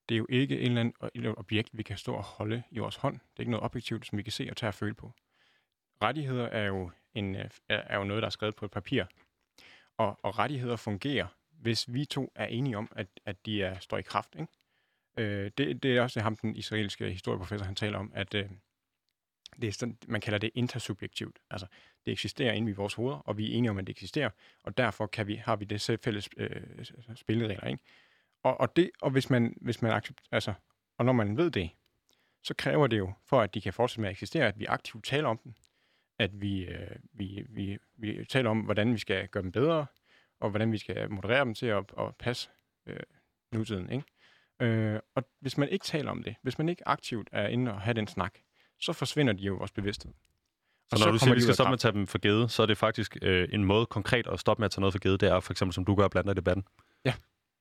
B: det er jo ikke en eller anden et objekt, vi kan stå og holde i vores hånd. Det er ikke noget objektivt, som vi kan se og tage og føle på. Rettigheder er jo, en, øh, er, jo noget, der er skrevet på et papir. Og, og rettigheder fungerer, hvis vi to er enige om, at, at de er, står i kraft. Ikke? Øh, det, det er også ham, den israelske historieprofessor, han taler om, at øh, det er sådan, man kalder det intersubjektivt. Altså, det eksisterer inde i vores hoveder, og vi er enige om, at det eksisterer, og derfor kan vi, har vi det fælles øh, spilleregler. Ikke? Og, og, det, og hvis man, hvis man accept, altså, og når man ved det, så kræver det jo, for at de kan fortsætte med at eksistere, at vi aktivt taler om dem, at vi, øh, vi, vi, vi taler om, hvordan vi skal gøre dem bedre, og hvordan vi skal moderere dem til at, at passe øh, nutiden. Ikke? Øh, og hvis man ikke taler om det, hvis man ikke aktivt er inde og have den snak, så forsvinder de jo i vores bevidsthed.
A: Og når du siger, at vi skal stoppe med at tage dem for givet, så er det faktisk øh, en måde konkret at stoppe med at tage noget for givet, det er for eksempel, som du gør blandt andet i debatten.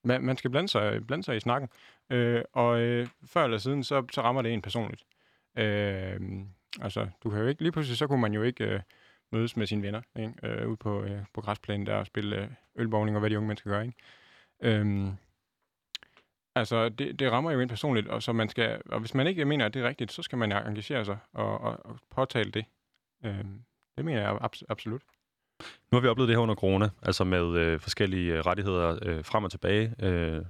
B: man, man skal blande sig, blande sig i snakken. Øh, og øh, før eller siden, så, så rammer det en personligt. Øh, altså, du kan jo ikke, lige pludselig, så kunne man jo ikke øh, mødes med sine venner, ikke? Øh, ude på, øh, på græsplænen der og spille øh, ølbowling og hvad de unge mennesker gør, ikke? Øh, altså, det, det rammer jo en personligt, og, så man skal, og hvis man ikke mener, at det er rigtigt, så skal man engagere sig og, og, og påtale det. Øh, det mener jeg abs- absolut.
A: Nu har vi oplevet det her under corona, altså med øh, forskellige øh, rettigheder øh, frem og tilbage. Øh,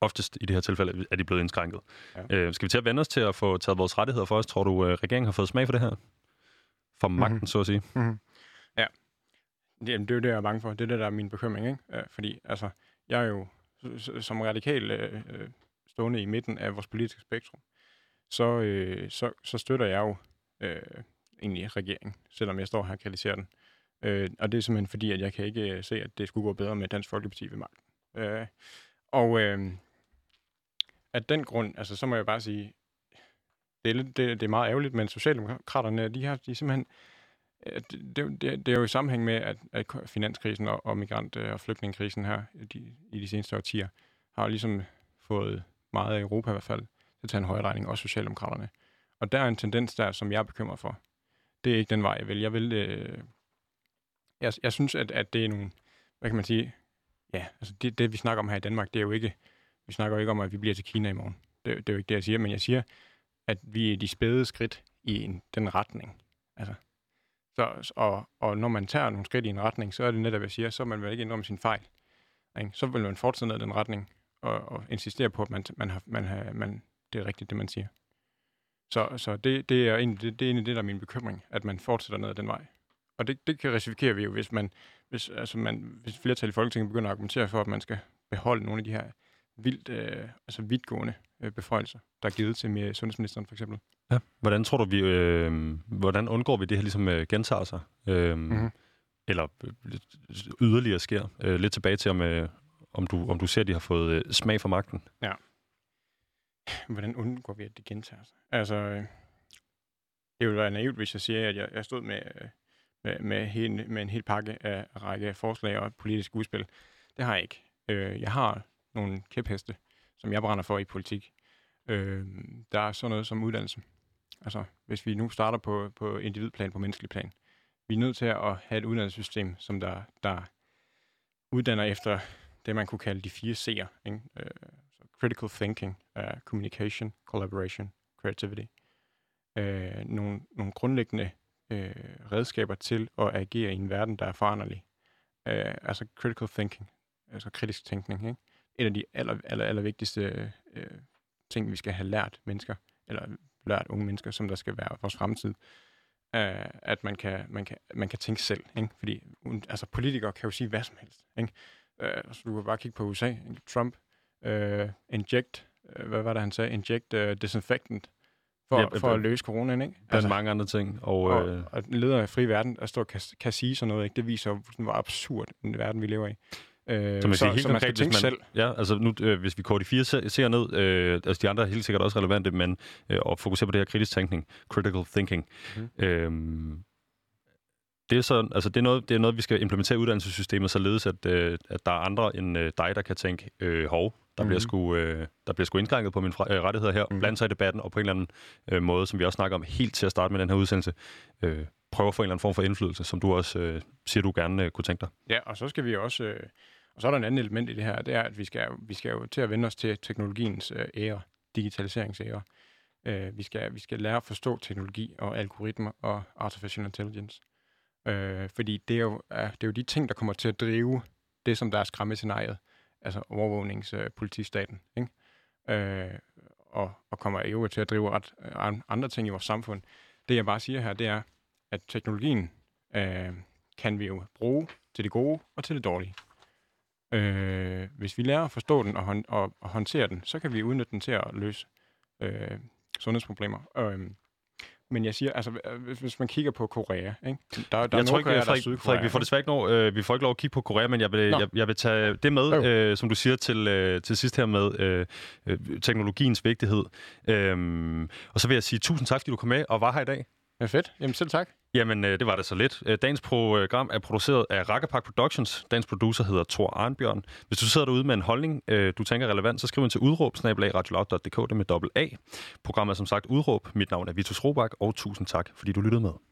A: oftest i det her tilfælde er de blevet indskrænket. Ja. Øh, skal vi til at vende os til at få taget vores rettigheder for os? Tror du, øh, regeringen har fået smag for det her? For magten, mm-hmm. så at sige.
B: Mm-hmm. Ja. Jamen, det er jo det, jeg er bange for. Det er det, der er min bekymring. Ikke? Øh, fordi altså, jeg er jo som radikal øh, øh, stående i midten af vores politiske spektrum, så, øh, så, så støtter jeg jo øh, egentlig regeringen, selvom jeg står her og kritiserer den. Øh, og det er simpelthen fordi, at jeg kan ikke øh, se, at det skulle gå bedre med Dansk Folkeparti ved magten. Øh, og øh, af den grund, altså så må jeg bare sige, det er, lidt, det, det er meget ærgerligt, men Socialdemokraterne, de har de simpelthen, øh, det, det, det er jo i sammenhæng med, at, at finanskrisen og, og migrant- øh, og flygtningekrisen her de, i de seneste årtier, har ligesom fået meget af Europa i hvert fald til at tage en højere regning, også Socialdemokraterne. Og der er en tendens der, som jeg er bekymret for. Det er ikke den vej, jeg vil. Jeg vil øh, jeg, jeg synes, at, at det er nogle, hvad kan man sige, ja, altså det, det, vi snakker om her i Danmark, det er jo ikke, vi snakker jo ikke om, at vi bliver til Kina i morgen. Det, det er jo ikke det, jeg siger, men jeg siger, at vi er de spæde skridt i en, den retning. Altså, så, og, og når man tager nogle skridt i en retning, så er det netop, jeg siger, så man vil ikke indrømme sin fejl. Ikke? Så vil man fortsætte ned den retning, og, og insistere på, at man, man har, man har, man, det er rigtigt, det man siger. Så, så det, det, er egentlig, det, det er egentlig det, der er min bekymring, at man fortsætter ned ad den vej. Og det, det kan risikere vi jo, hvis, man, hvis, altså man, hvis flertal i Folketinget begynder at argumentere for, at man skal beholde nogle af de her vildt, øh, altså vidtgående øh, beføjelser, der er givet til med sundhedsministeren for eksempel.
A: Ja. Hvordan tror du, vi, øh, hvordan undgår vi det her ligesom øh, gentager sig? Øh, mm-hmm. Eller øh, yderligere sker? Øh, lidt tilbage til, om, øh, om, du, om du ser, at de har fået øh, smag for magten.
B: Ja. Hvordan undgår vi, at det gentager sig? Altså, øh, det ville være naivt, hvis jeg siger, at jeg, jeg stod med... Øh, med, med, hele, med en hel pakke af række forslag og politisk udspil. Det har jeg ikke. Øh, jeg har nogle kæpheste, som jeg brænder for i politik. Øh, der er sådan noget som uddannelse. Altså, hvis vi nu starter på, på individplan, på menneskelig plan. Vi er nødt til at have et uddannelsessystem, som der, der uddanner efter det, man kunne kalde de fire C'er. Ikke? Øh, critical thinking, uh, communication, collaboration, creativity. Øh, nogle, nogle grundlæggende øh, redskaber til at agere i en verden, der er foranderlig. Øh, altså critical thinking, altså kritisk tænkning. Ikke? Et af de aller, aller, aller vigtigste øh, ting, vi skal have lært mennesker, eller lært unge mennesker, som der skal være vores fremtid, øh, at man kan, man, kan, man kan tænke selv. Ikke? Fordi altså, politikere kan jo sige hvad som helst. Ikke? Øh, så du kan bare kigge på USA. Trump, øh, inject, øh, hvad var det, han sagde? Inject uh, disinfectant for, ja, for at løse coronaen, ikke?
A: Altså mange andre ting.
B: Og, og, øh... og leder af fri verden, der står kan, kan sige sådan noget, ikke? Det viser, hvor absurd den verden, vi lever i.
A: Øh, så man, siger, helt så man skal tænke man, selv. Ja, altså nu, øh, hvis vi går de fire ser ned, øh, altså de andre er helt sikkert også relevante, men øh, at fokusere på det her kritisk tænkning, critical thinking. Mm. Øh, det er, så, altså det, er noget, det er noget, vi skal implementere i uddannelsessystemet, således at, øh, at der er andre end øh, dig, der kan tænke, øh, hov, der, mm. bliver mhm. sgu, øh, der bliver sgu indskrænket på mine fra, øh, rettigheder her, mm. blande sig i debatten, og på en eller anden øh, måde, som vi også snakker om helt til at starte med den her udsendelse, øh, prøve at få en eller anden form for indflydelse, som du også øh, siger, du gerne øh, kunne tænke dig.
B: Ja, og så skal vi også... Øh, og så er der en anden element i det her, det er, at vi skal, vi skal jo til at vende os til teknologiens øh, ære, digitaliseringsære. Øh, vi, skal, vi skal lære at forstå teknologi og algoritmer og artificial intelligence. Øh, fordi det er, jo, er, det er jo de ting, der kommer til at drive det, som der er skræmmescenariet, altså overvågningspolitistaten, øh, ikke? Øh, og, og kommer jo til at drive ret øh, andre ting i vores samfund. Det jeg bare siger her, det er, at teknologien øh, kan vi jo bruge til det gode og til det dårlige. Øh, hvis vi lærer at forstå den og, hånd, og, og håndtere den, så kan vi udnytte den til at løse øh, sundhedsproblemer. Øh, men jeg siger, altså, hvis, man kigger på Korea, ikke?
A: Der, der jeg er tror ikke, Frederik, der Frederik, vi får desværre ikke, noget, øh, vi får ikke lov at kigge på Korea, men jeg vil, jeg, jeg vil tage det med, øh, som du siger til, øh, til sidst her med øh, øh, teknologiens vigtighed. Øh, og så vil jeg sige tusind tak, fordi du kom med og var her i dag.
B: Ja, fedt. Jamen selv tak.
A: Jamen, øh, det var det så lidt. Øh, dagens program er produceret af Rakkerpark Productions. Dagens producer hedder Thor Arnbjørn. Hvis du sidder derude med en holdning, øh, du tænker relevant, så skriv ind til udråb, det med dobbelt A. Programmet er som sagt udråb. Mit navn er Vitus Robak, og tusind tak, fordi du lyttede med.